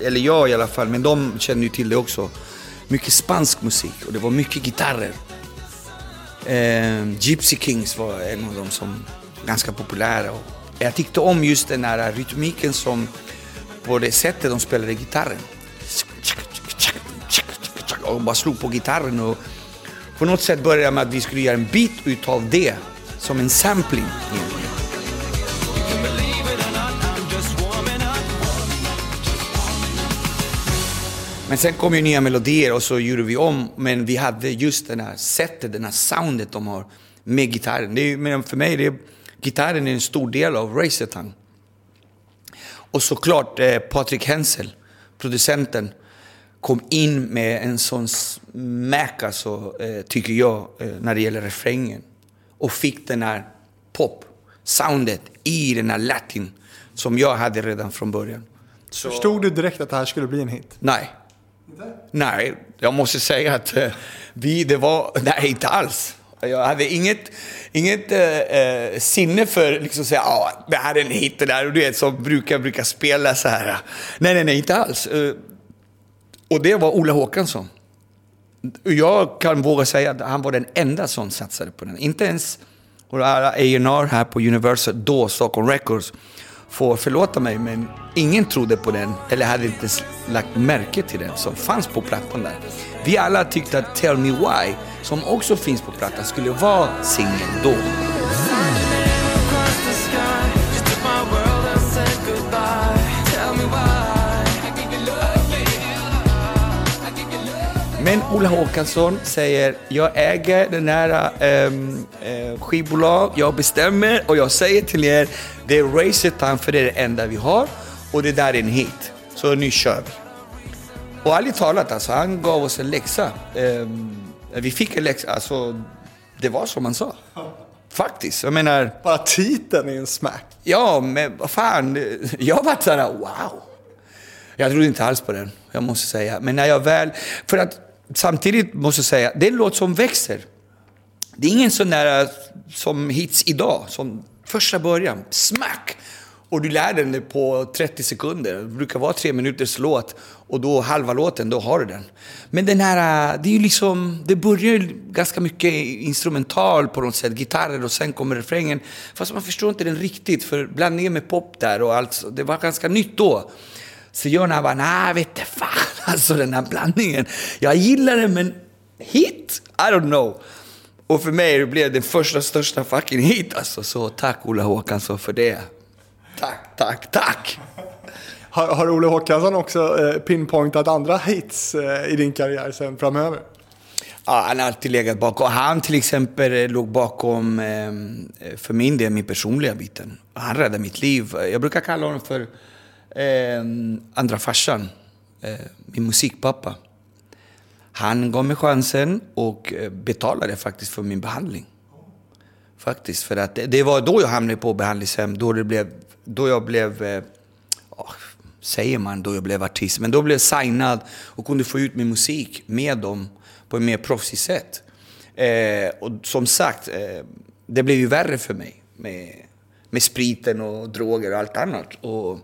eller jag i alla fall, men de kände ju till det också. Mycket spansk musik och det var mycket gitarrer. Eh, Gypsy Kings var en av dem som ganska populära. Och jag tyckte om just den här rytmiken som på det sättet de spelade gitarren. Och bara slog på gitarren och på något sätt började jag med att vi skulle göra en bit utav det som en sampling. Men sen kom ju nya melodier och så gjorde vi om. Men vi hade just det här sättet, det här soundet de har med gitarren. Det är, men för mig, det är, gitarren är en stor del av Racertang. Och såklart eh, Patrik Hensel, producenten, kom in med en sån smack, alltså, eh, tycker jag, eh, när det gäller refrängen. Och fick den här pop-soundet i den här latin som jag hade redan från början. Så, Förstod du direkt att det här skulle bli en hit? nej. Nej, jag måste säga att eh, vi, det var, nej inte alls. Jag hade inget, inget äh, sinne för liksom säga ja, det här är en hit det där och du vet som brukar, brukar spela så här. Nej, nej, nej, inte alls. Och det var Ola Håkansson. Jag kan våga säga att han var den enda som satsade på den. Inte ens våra A&R här på Universal, då Stockholm Records, får förlåta mig, men ingen trodde på den, eller hade inte lagt märke till den som fanns på plattan där. Vi alla tyckte att Tell Me Why, som också finns på plattan, skulle vara singeln då. Men Ola Håkansson säger, jag äger den här ehm, eh, skivbolag, jag bestämmer och jag säger till er, det är Racer Time för det är det enda vi har och det där är en hit. Så nu kör vi. Och ärligt talat, alltså, han gav oss en läxa. Ehm, vi fick en läxa, alltså det var som han sa. Faktiskt, jag menar, Bara titeln är en smack. Ja, men vad fan. Jag var såhär, wow. Jag trodde inte alls på den, jag måste säga. Men när jag väl... För att samtidigt måste jag säga, det är en låt som växer. Det är ingen sån där äh, som hits idag, som första början, smack! Och du lär den på 30 sekunder. Det brukar vara tre minuters låt och då halva låten, då har du den. Men den här, äh, det är ju liksom, det börjar ju ganska mycket instrumental på något sätt, gitarrer och sen kommer refrängen. Fast man förstår inte den riktigt, för blandningen med pop där och allt, det var ganska nytt då. Så Jonna bara, nej vet fan, alltså den här blandningen. Jag gillar den men hit? I don't know. Och för mig blev det den första största fucking hit alltså. Så tack Ola Håkansson för det. Tack, tack, tack. Har, har Olle Håkansson också eh, pinpointat andra hits eh, i din karriär sen framöver? Ja, han har alltid legat bakom. Han till exempel eh, låg bakom, eh, för min del, min personliga biten. Han räddade mitt liv. Jag brukar kalla honom för eh, andra farsan. Eh, min musikpappa. Han gav mig chansen och eh, betalade faktiskt för min behandling. Faktiskt, för att det, var då jag hamnade på behandlingshem. Då, det blev, då jag blev, eh, ja, säger man då jag blev artist, men då blev jag signad och kunde få ut min musik med dem på ett mer proffsigt sätt. Eh, och som sagt, eh, det blev ju värre för mig med, med spriten och droger och allt annat. Och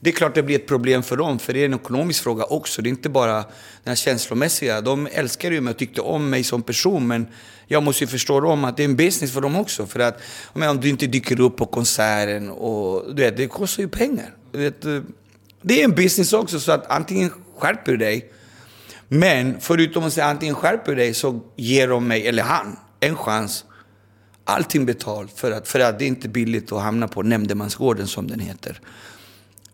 det är klart det blir ett problem för dem, för det är en ekonomisk fråga också. Det är inte bara den här känslomässiga. De älskar ju mig och tyckte om mig som person, men jag måste ju förstå dem att det är en business för dem också. För att om du inte dyker upp på konserten, och, du vet, det kostar ju pengar. Du vet, eh, det är en business också, så att antingen skärper du dig, men förutom att säga antingen skärper du dig så ger de mig, eller han, en chans. Allting betalt, för att, för att det är inte billigt att hamna på nämndemansgården som den heter.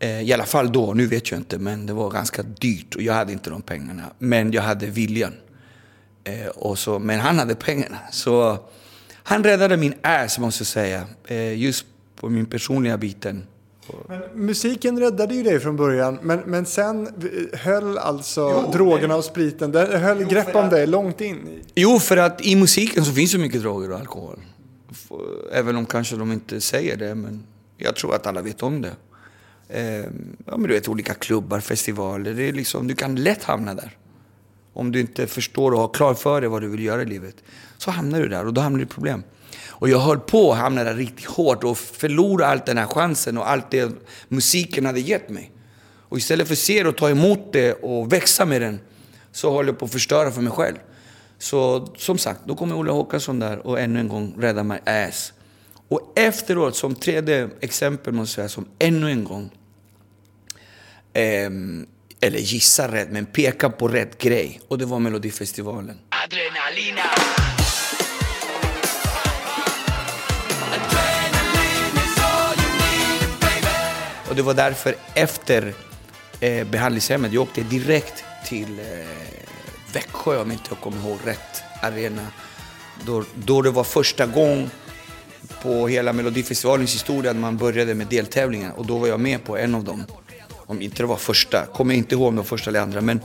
Eh, I alla fall då, nu vet jag inte, men det var ganska dyrt och jag hade inte de pengarna. Men jag hade viljan. Eh, och så, men han hade pengarna. Så han räddade min ass, måste jag säga. Eh, just på min personliga biten. Men musiken räddade ju dig från början, men, men sen höll alltså drogerna och spriten, det höll grepp om dig långt in. Jo, för att i musiken så finns så mycket droger och alkohol. Även om kanske de inte säger det, men jag tror att alla vet om det. Eh, ja, men du vet, olika klubbar, festivaler. Det är liksom, du kan lätt hamna där. Om du inte förstår och har klart för dig vad du vill göra i livet. Så hamnar du där och då hamnar du i problem. Och jag höll på att hamna där riktigt hårt och förlora allt den här chansen och allt det musiken hade gett mig. Och istället för att se det och ta emot det och växa med den så håller jag på att förstöra för mig själv. Så som sagt, då kommer Ola Håkansson där och ännu en gång räddar mig ass. Och efteråt, som tredje exempel måste jag säga, som ännu en gång ehm, eller gissa rätt, men peka på rätt grej. Och det var Melodifestivalen. Adrenalina! Och det var därför efter eh, behandlingshemmet, jag åkte direkt till eh, Växjö om inte jag kommer ihåg rätt arena. Då, då det var första gång på hela Melodifestivalens historia när man började med deltävlingar och då var jag med på en av dem. Om inte det var första, kommer jag inte ihåg om det var första eller andra men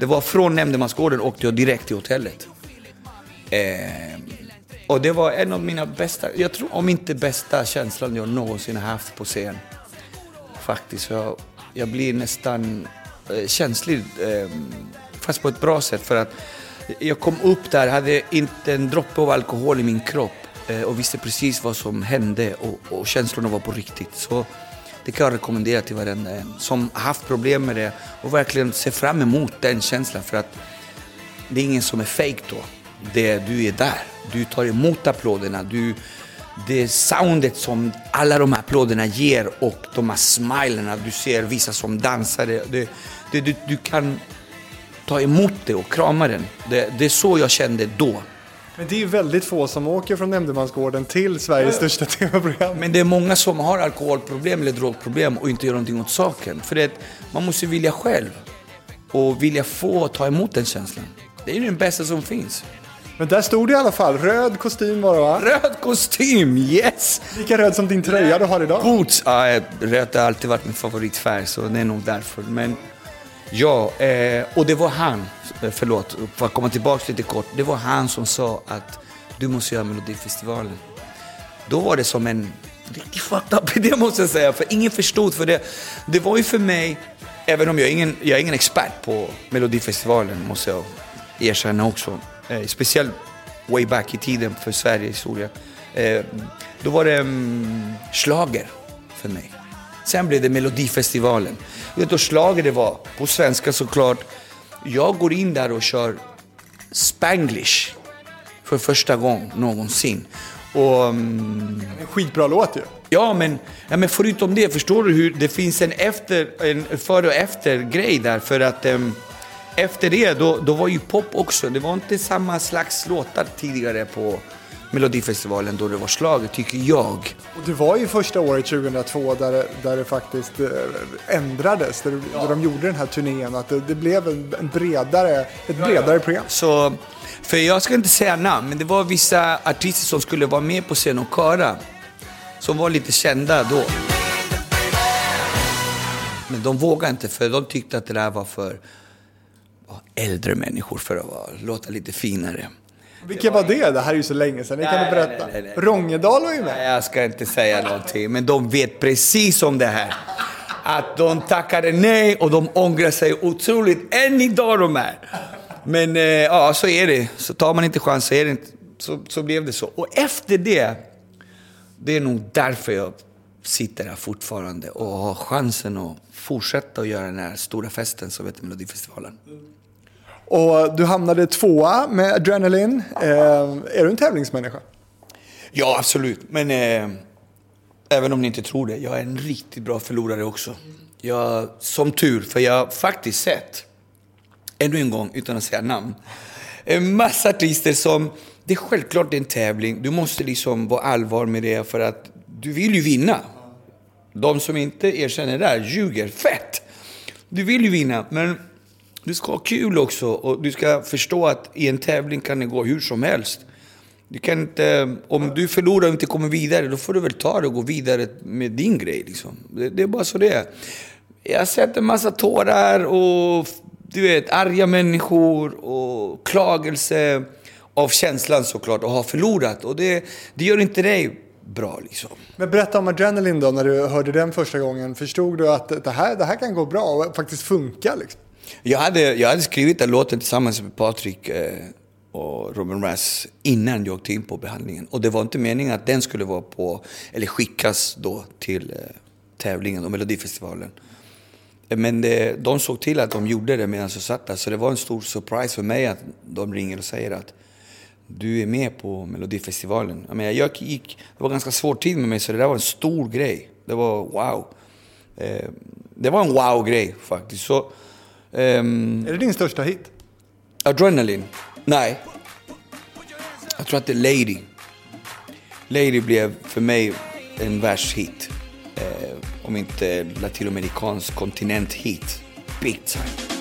det var från Nämndemansgården åkte jag direkt till hotellet. Eh, och det var en av mina bästa, jag tror om inte bästa känslan jag någonsin har haft på scen. Faktiskt, jag, jag blir nästan eh, känslig, eh, fast på ett bra sätt för att jag kom upp där, hade inte en droppe av alkohol i min kropp Eh, och visste precis vad som hände och, och känslorna var på riktigt. Så det kan jag rekommendera till varenda en som haft problem med det och verkligen ser fram emot den känslan för att det är ingen som är fake då. Det, du är där, du tar emot applåderna, du, det soundet som alla de här applåderna ger och de här smilerna, du ser vissa som dansar, det, det, det, du, du kan ta emot det och krama den. Det, det är så jag kände då. Men det är ju väldigt få som åker från Nämndemansgården till Sveriges största tv-program. Men det är många som har alkoholproblem eller drogproblem och inte gör någonting åt saken. För det, man måste vilja själv och vilja få ta emot den känslan. Det är ju den bästa som finns. Men där stod det i alla fall, röd kostym var det va? Röd kostym, yes! Lika röd som din tröja du har idag. Boots, ja, röd har alltid varit min favoritfärg så det är nog därför. Men ja, eh, och det var han, eh, förlåt, för att komma tillbaka lite kort. Det var han som sa att du måste göra Melodifestivalen. Då var det som en riktig fucked up idé måste jag säga, för ingen förstod. För det, det var ju för mig, även om jag är ingen, jag är ingen expert på Melodifestivalen, måste jag erkänna också. Eh, speciellt way back i tiden för Sveriges historia. Eh, då var det um, slager för mig. Sen blev det Melodifestivalen. Vet du slager det var? På svenska såklart. Jag går in där och kör Spanglish för första gången någonsin. Och, En skitbra låt ju. Ja men, ja, men förutom det, förstår du hur det finns en, efter, en före och efter grej där för att ehm, efter det, då, då var ju pop också. Det var inte samma slags låtar tidigare på Melodifestivalen då det var slaget tycker jag. Och det var ju första året 2002 där det, där det faktiskt eh, ändrades. Där, där de gjorde den här turnén. Att det, det blev en, en bredare, ett bredare program. Så, för jag ska inte säga namn, men det var vissa artister som skulle vara med på scen och köra. Som var lite kända då. Men de vågade inte för de tyckte att det där var för ja, äldre människor för att vara, låta lite finare. Vilka var det? Det här är ju så länge sedan. Ni kan Nej, du berätta? nej, nej. Rångedal var ju med. Nej, jag ska inte säga någonting, men de vet precis om det här. Att de tackade nej och de ångrar sig otroligt än idag de är. Men eh, ja, så är det. Så tar man inte chans så, är det inte, så, så blev det så. Och efter det, det är nog därför jag sitter här fortfarande och har chansen att fortsätta att göra den här stora festen som heter Melodifestivalen. Och du hamnade tvåa med adrenalin. Eh, är du en tävlingsmänniska? Ja, absolut. Men eh, även om ni inte tror det, jag är en riktigt bra förlorare också. Jag, som tur, för jag har faktiskt sett, ännu en gång utan att säga namn, en massa artister som, det är självklart det är en tävling, du måste liksom vara allvar med det för att du vill ju vinna. De som inte erkänner det där ljuger fett. Du vill ju vinna, men du ska ha kul också och du ska förstå att i en tävling kan det gå hur som helst. Du kan inte, om du förlorar och inte kommer vidare, då får du väl ta det och gå vidare med din grej. Liksom. Det, det är bara så det är. Jag har sett en massa tårar och du vet, arga människor och klagelse av känslan såklart, och ha förlorat. Och det, det gör inte dig bra liksom. Men berätta om Adrenaline då, när du hörde den första gången. Förstod du att det här, det här kan gå bra och faktiskt funka? Liksom? Jag hade, jag hade skrivit den låten tillsammans med Patrik eh, och Robin Rass innan jag åkte in på behandlingen. Och det var inte meningen att den skulle vara på, eller skickas då till eh, tävlingen och Melodifestivalen. Eh, men det, de såg till att de gjorde det medan jag satt där. Så det var en stor surprise för mig att de ringer och säger att du är med på Melodifestivalen. Jag, menar, jag gick, det var ganska svår tid med mig så det där var en stor grej. Det var wow. Det var en wow-grej faktiskt. Så, ehm, Är det din största hit? Adrenaline? Nej. Jag tror att det är Lady. Lady blev för mig en världshit. Eh, om inte latinamerikansk kontinent-hit. Big time.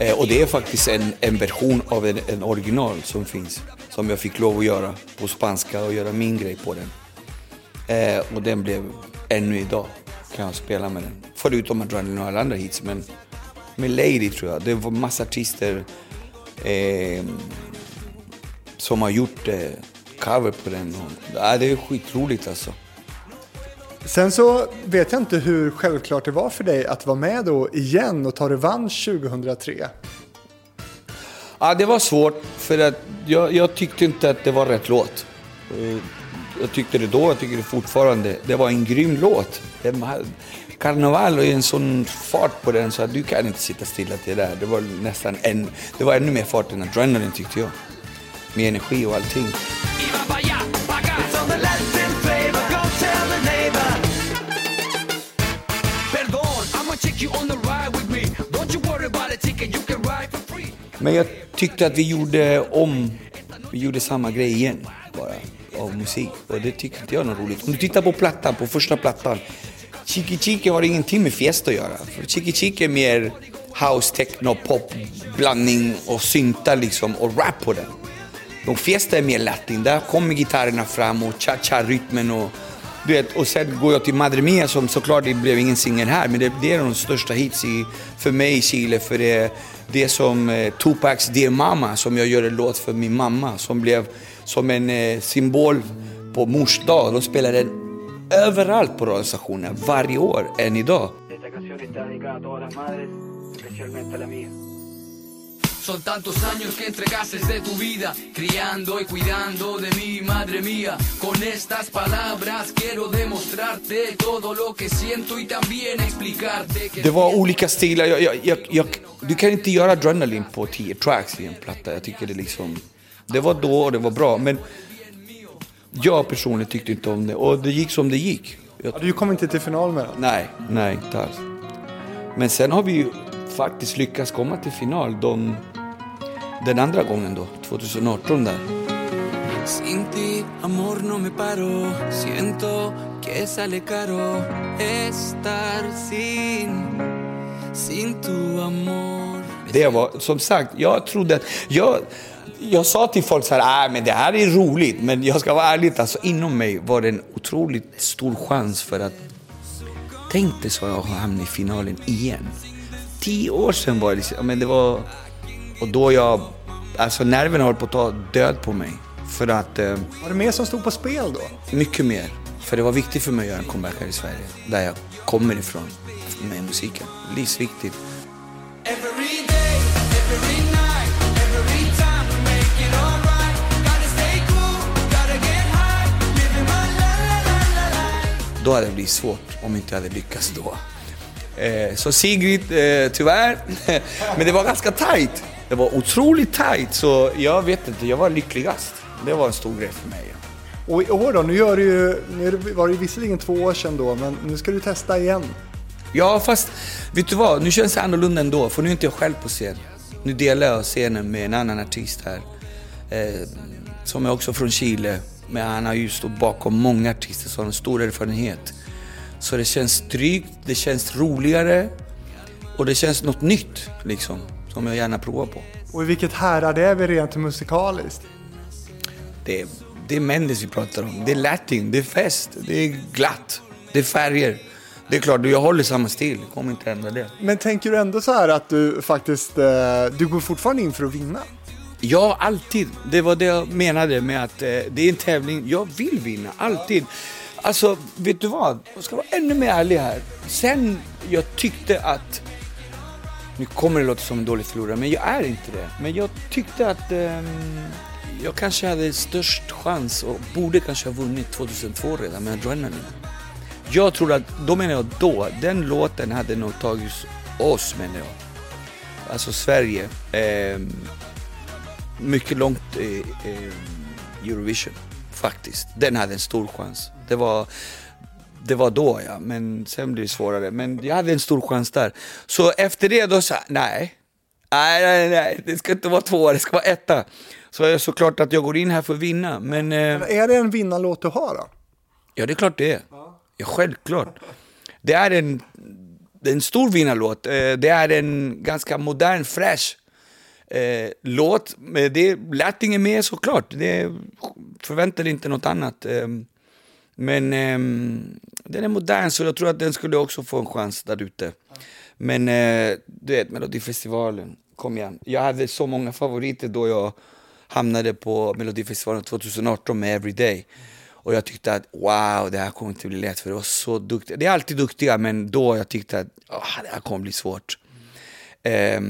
Eh, och det är faktiskt en, en version av en, en original som finns. Som jag fick lov att göra på spanska och göra min grej på den. Eh, och den blev ännu idag kan jag spela med den. Förutom Adrenaline och alla andra hits. Men med Lady tror jag. Det var massa artister eh, som har gjort eh, cover på den. Och, ja, det är skitroligt alltså. Sen så vet jag inte hur självklart det var för dig att vara med då igen och ta revansch 2003. Ja, det var svårt för att jag, jag tyckte inte att det var rätt låt. Eh, Jag tyckte det då, jag tycker det fortfarande. Det var en grym låt. Karneval och en sån fart på den så att du kan inte sitta stilla till det där. Det var nästan en, det var ännu mer fart än Adrenaline tyckte jag. Med energi och allting. Men jag tyckte att vi gjorde om, vi gjorde samma grej igen bara av musik. Och det tyckte inte jag var roligt. Om du tittar på plattan, på första plattan. Chiki Chiki har ingenting med Fiesta att göra. För Chiki Chiki är mer house, techno, pop, blandning och syntar liksom och rap på den. Och Fiesta är mer latin, där kommer gitarrerna fram och cha-cha-rytmen och du vet, och sen går jag till Madre Mia som såklart det blev ingen singel här, men det, det är de största hits i, för mig i Chile. För det, det är som eh, Tupacs Dear Mama, som jag gör en låt för min mamma, som blev som en eh, symbol på mors dag. De spelar den överallt på radiostationer, varje år, än idag. Son tantos años que entregaste de tu vida, criando y cuidando de mí, madre mía. Con estas palabras quiero demostrarte todo lo que siento y también explicarte que Det var olika stilar. Jag, jag, jag, jag, du kan inte göra adrenalin på 10 tracks i en platta. Jag tycker det liksom... Det var då och det var bra, men jag personligen tyckte inte om det. Och det gick som det gick. Jag, Ja, Du kom inte till final med den. nej, nej, inte alls. Men sen har vi ju faktiskt lyckats komma till final de, den andra gången då, 2018 där. Det var, som sagt, jag trodde att... Jag, jag sa till folk så här, äh, men det här är roligt. Men jag ska vara ärlig, alltså inom mig var det en otroligt stor chans för att... Tänk dig så jag hamnade i finalen igen. Tio år sedan var det men det var... Och då jag... Alltså nerverna höll på att ta död på mig. För att... Eh, Var det mer som stod på spel då? mycket mer. För det var viktigt för mig att göra en comeback här i Sverige. Där jag kommer ifrån med musiken. Livsviktigt. Då hade det blivit svårt om inte jag hade lyckats då. Eh, så Sigrid, eh, tyvärr. Men det var ganska tight. Det var otroligt tight, så jag vet inte, jag var lyckligast. Det var en stor grej för mig. Och i år då, nu, gör du ju, nu var det ju visserligen två år sedan då, men nu ska du testa igen. Ja, fast vet du vad? Nu känns det annorlunda ändå, för nu är inte jag själv på scen. Nu delar jag scenen med en annan artist här. Eh, som är också från Chile. Men han har ju stått bakom många artister, så har en stor erfarenhet. Så det känns tryggt, det känns roligare och det känns något nytt liksom. Som jag gärna provar på. Och i vilket härad är vi rent musikaliskt? Det är, det är Mendes vi pratar om. Det är latin, det är fest, det är glatt, det är färger. Det är klart, jag håller samma stil, jag kommer inte ändra det. Men tänker du ändå så här att du faktiskt, eh, du går fortfarande in för att vinna? Ja, alltid. Det var det jag menade med att eh, det är en tävling. Jag vill vinna, alltid. Alltså, vet du vad? Jag ska vara ännu mer ärlig här. Sen jag tyckte att... Nu kommer det låta som en dålig förlorare, men jag är inte det. Men jag tyckte att eh, jag kanske hade störst chans och borde kanske ha vunnit 2002 redan med Adrenaline. Jag tror att, då menar jag då, den låten hade nog tagit oss menar jag. Alltså Sverige. Eh, mycket långt i eh, Eurovision faktiskt. Den hade en stor chans. Det var, det var då ja, men sen blev det svårare. Men jag hade en stor chans där. Så efter det då sa jag, nej. Nej, nej, nej, det ska inte vara två, det ska vara etta. Så är det såklart att jag går in här för att vinna, men... Eh, Är det en vinnarlåt du har då? Ja, det är klart det är. Ja, självklart. Det är en... det är en stor vinnarlåt. Eh, det är en ganska modern, fräsch eh, låt. Men Det lät inget mer såklart. Det förväntade inte något annat. Men eh, den är modern så jag tror att den skulle också få en chans där ute. Men eh, du vet, Melodifestivalen, kom igen. Jag hade så många favoriter då jag hamnade på Melodifestivalen 2018 med Everyday. Och jag tyckte att wow, det här kommer inte bli lätt för det var så duktiga. Det är alltid duktiga men då jag tyckte att oh, det här kommer bli svårt. Eh,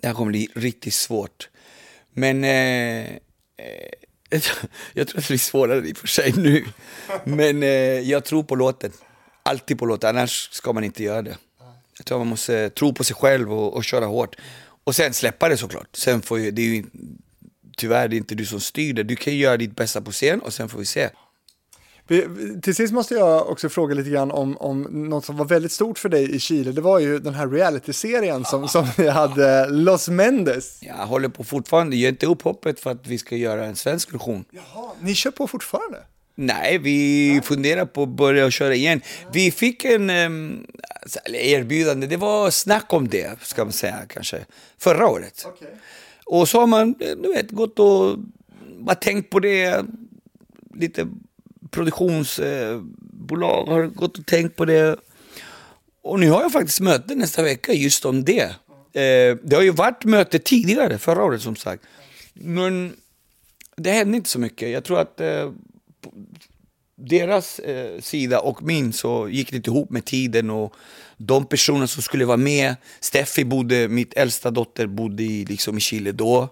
det här kommer bli riktigt svårt. Men eh, eh jag tror att det blir svårare i och för sig nu. Men eh, jag tror på låten. Alltid på låten, annars ska man inte göra det. Jag tror man måste tro på sig själv och, och köra hårt. Och sen släppa det såklart. Sen får ju, det är ju tyvärr det är inte du som styr det. Du kan ju göra ditt bästa på scen och sen får vi se. Vi, till sist måste jag också fråga lite grann om, om något som var väldigt stort för dig i Chile. Det var ju den här reality-serien som, som vi hade, Los Mendes. Jag håller på fortfarande, ge inte upp hoppet för att vi ska göra en svensk version. Jaha, ni kör på fortfarande? Nej, vi funderar på att börja köra igen. Vi fick en um, erbjudande, det var snack om det, ska man säga kanske, förra året. Okay. Och så har man, du vet, gått och bara tänkt på det. Lite produktionsbolag har gått och tänkt på det. Och nu har jag faktiskt möte nästa vecka just om det. Eh, det har ju varit möte tidigare, förra året som sagt. Men det hände inte så mycket. Jag tror att eh, deras eh, sida och min så gick det inte ihop med tiden och de personer som skulle vara med, Steffi bodde, mitt äldsta dotter bodde i, liksom i Chile då.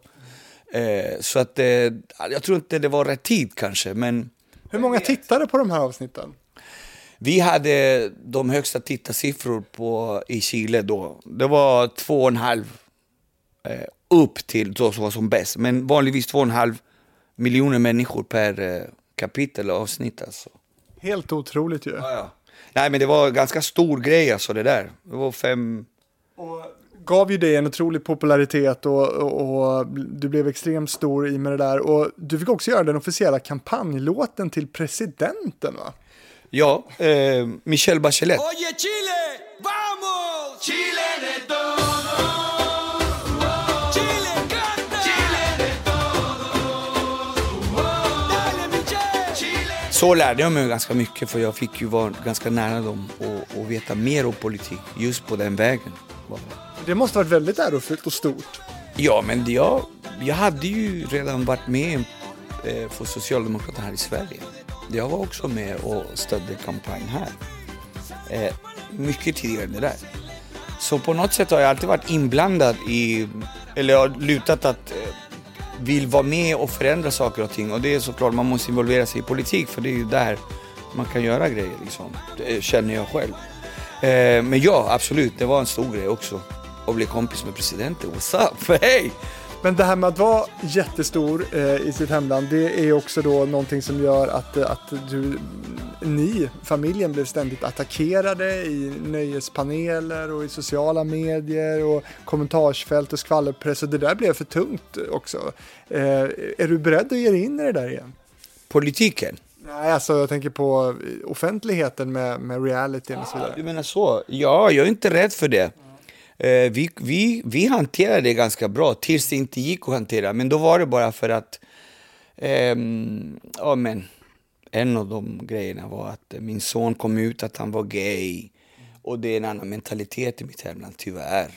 Eh, så att eh, jag tror inte det var rätt tid kanske, men... Hur många tittade på de här avsnitten? Vi hade de högsta tittarsiffror på, i Chile då. Det var två och en halv eh, upp till då som var som bäst. Men vanligtvis två och en halv miljoner människor per eh, kapitel och avsnitt alltså. Helt otroligt ju. Ja, ja. Nej men det var en ganska stor grej alltså det där. Det var fem... Och gav ju dig en otrolig popularitet och, och, och, du blev extremt stor i med det där. Och du fick också göra den officiella kampanjlåten till presidenten va? Ja, eh, Michelle Bachelet. Oye Chile, vamos! Chile de todo. Så lärde jag mig ganska mycket för jag fick ju vara ganska nära dem och, och veta mer om politik just på den vägen. Det måste varit väldigt ärofyllt och stort. Ja, men jag, jag hade ju redan varit med eh, för Socialdemokraterna här i Sverige. Jag var också med och stödde kampanjen här. Eh, mycket tidigare än det där. Så på något sätt har jag alltid varit inblandad i, eller jag har lutat att eh, vill vara med och förändra saker och ting. Och det är såklart, man måste involvera sig i politik för det är ju där man kan göra grejer liksom. Det känner jag själv. Men ja, absolut, det var en stor grej också. Att bli kompis med presidenten. What's up? Hej! Men det här med att vara jättestor eh, i sitt hemland, det är också då någonting som gör att, eh, att du, ni, familjen, blev ständigt attackerade i nöjespaneler och i sociala medier och kommentarsfält och skvallerpress och det där blev för tungt också. Eh, är du beredd att ge dig in i det där igen? Politiken? Nej, alltså jag tänker på offentligheten med, med realityn och så vidare. Du menar så? Ja, jag är inte rädd för det. Eh, vi, vi, vi hanterade det ganska bra tills det inte gick att hantera. Men då var det bara för att, Eh, ja men, en av de grejerna var att min son kom ut att han var gay. Och det är en annan mentalitet i mitt hemland, tyvärr.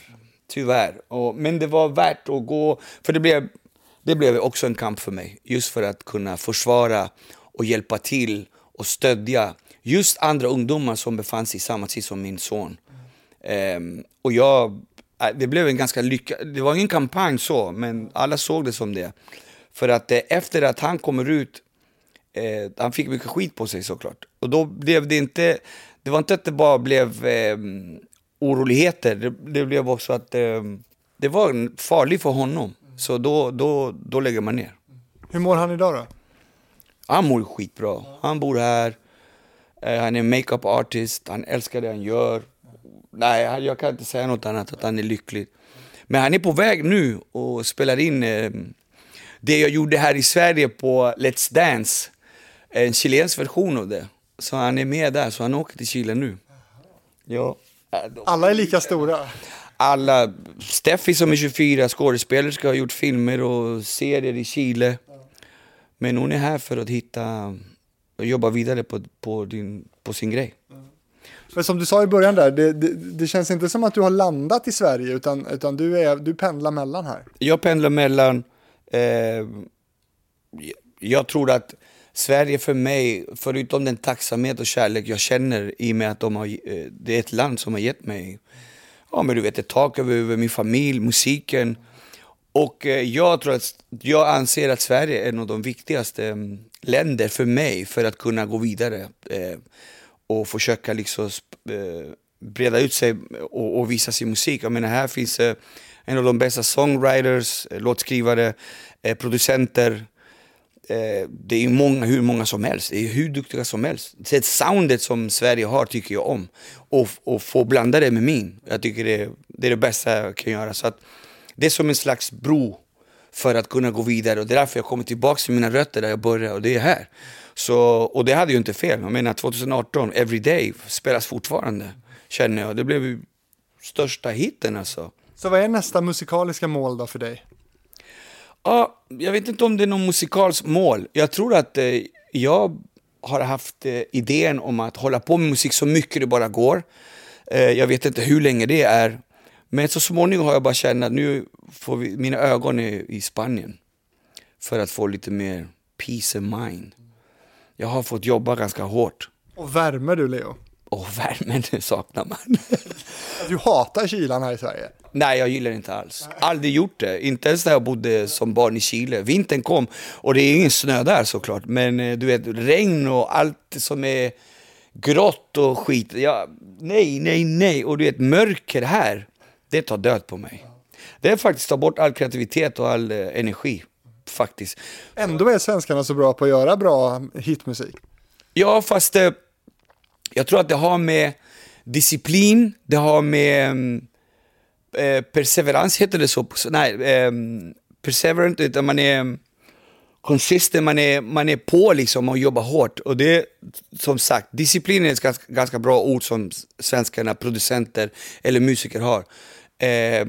Tyvärr. Och, men det var värt att gå, för det blev, det blev också en kamp för mig. Just för att kunna försvara och hjälpa till och stödja just andra ungdomar som befann sig i samma tid som min son. Um, och jag, äh, det blev en ganska lyckad, det var ingen kampanj så, men alla såg det som det. För att eh, efter att han kommer ut, eh, han fick mycket skit på sig såklart. Och då blev det inte, det var inte att det bara blev eh, oroligheter, det, det, blev också att eh, det var farligt för honom. Så då, då, då lägger man ner. Hur mår han idag då? Han mår skitbra. Han bor här, eh, han är makeup artist, han älskar det han gör. Nej, jag kan inte säga något annat, att han är lycklig. Men han är på väg nu och spelar in eh, det jag gjorde här i Sverige på Let's Dance. En chilensk version av det. Så han är med där, så han åker till Chile nu. Ja. Alla är lika stora. Alla, Steffi som är 24, skådespelerska, har gjort filmer och serier i Chile. Men hon är här för att hitta och jobba vidare på, på, din, på sin grej. Men som du sa i början där, det, det, det, känns inte som att du har landat i Sverige utan, utan du, är, du pendlar mellan här. Jag pendlar mellan, eh, jag tror att Sverige för mig, förutom den tacksamhet och kärlek jag känner i och med att de har, eh, det är ett land som har gett mig ja, men du vet, ett tak över min familj, musiken. Och eh, jag tror att, jag anser att Sverige är en av de viktigaste mm, länder för mig för att kunna gå vidare eh, och försöka liksom eh, breda ut sig och, och, visa sin musik. Jag menar, här finns eh, en av de bästa songwriters, eh, låtskrivare, eh, producenter. Eh, det är många, hur många som helst, det är hur duktiga som helst. Det soundet som Sverige har tycker jag om. Och, och få blanda det med min, jag tycker det, det är det bästa jag kan göra. Så att, det är som en slags bro för att kunna gå vidare och det är därför jag kommer tillbaka till mina rötter där jag började och det är här. Så, och det hade ju inte fel, jag menar 2018, Everyday spelas fortfarande, känner jag. Det blev största hitten alltså. Så vad är nästa musikaliska mål då för dig? Ja, jag vet inte om det är någon musikals mål. Jag tror att eh, jag har haft eh, idén om att hålla på med musik så mycket det bara går. Eh, jag vet inte hur länge det är, men så småningom har jag bara känt att nu får vi, mina ögon är i Spanien. För att få lite mer peace of mind. Jag har fått jobba ganska hårt. Och värme du Leo? Och värmen saknar man. du hatar kylan här i Sverige? Nej, jag gillar inte alls. Aldrig gjort det. Inte ens när jag bodde som barn i Chile. Vintern kom och det är ingen snö där såklart. Men eh, du vet, regn och allt som är grått och skit. Ja, nej, nej, nej. Och du vet, mörker här det tar död på mig. Det faktiskt tar bort all kreativitet och all eh, energi. Faktiskt. Ändå är svenskarna så bra på att göra bra hitmusik. Ja, fast eh, jag tror att det har med disciplin, det har med mm, eh, perseverans, heter det så? Nej, eh, perseverant, utan man är mm, consistent, man är, man är på liksom och jobbar hårt. Och det som sagt, disciplin är ett ganska, ganska bra ord som svenskarna, producenter eller musiker har. Eh,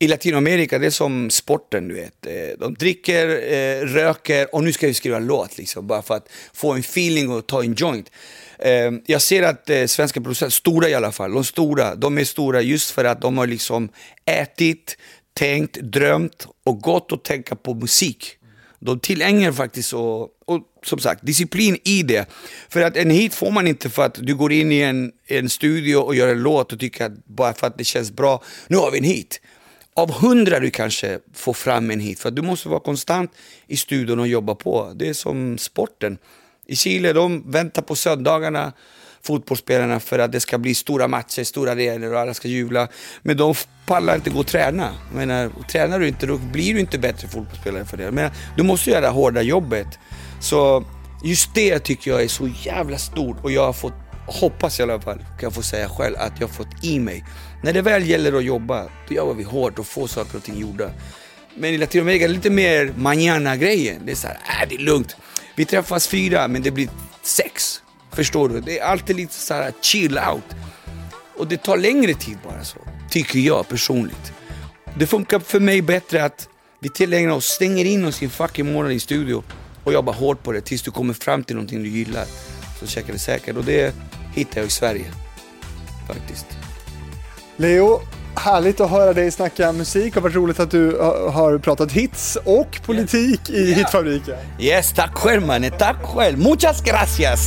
i Latinamerika, det är som sporten, du vet. Eh, de dricker, eh, röker och nu ska vi skriva en låt, liksom, bara för att få en feeling och ta en joint. Eh, jag ser att eh, svenska producenter, stora i alla fall, de stora, de är stora just för att de har liksom ätit, tänkt, drömt och gått och tänka på musik. De tillägnar faktiskt och, och som sagt disciplin i det. För att en hit får man inte för att du går in i en, en studio och gör en låt och tycker att bara för att det känns bra, nu har vi en hit. Av hundra du kanske får fram en hit, för att du måste vara konstant i studion och jobba på. Det är som sporten. I Chile, de väntar på söndagarna fotbollsspelarna för att det ska bli stora matcher, stora arenor och alla ska jubla. Men de pallar inte gå och träna. Jag menar, tränar du inte då blir du inte bättre fotbollsspelare för det. Men du måste göra det hårda jobbet. Så just det tycker jag är så jävla stort och jag har fått, hoppas i alla fall, kan jag få säga själv, att jag har fått i mig. När det väl gäller att jobba, då jobbar vi hårt och får saker och ting gjorda. Men i Latinamerika är det lite mer manana-grejen. Det är såhär, äh, det är lugnt. Vi träffas fyra, men det blir sex. Förstår du? Det är alltid lite så här chill out. Och det tar längre tid bara så, tycker jag personligt. Det funkar för mig bättre att vi tillägnar oss, stänger in oss i en fucking månad i studio och jobbar hårt på det tills du kommer fram till någonting du gillar. Så checkar det säkert och det hittar jag i Sverige. Faktiskt. Leo, Härligt att höra dig snacka musik och varit roligt att du har pratat hits och politik i yeah. Hitfabriken. Yes, tack själv mannen, tack själv. Muchas gracias.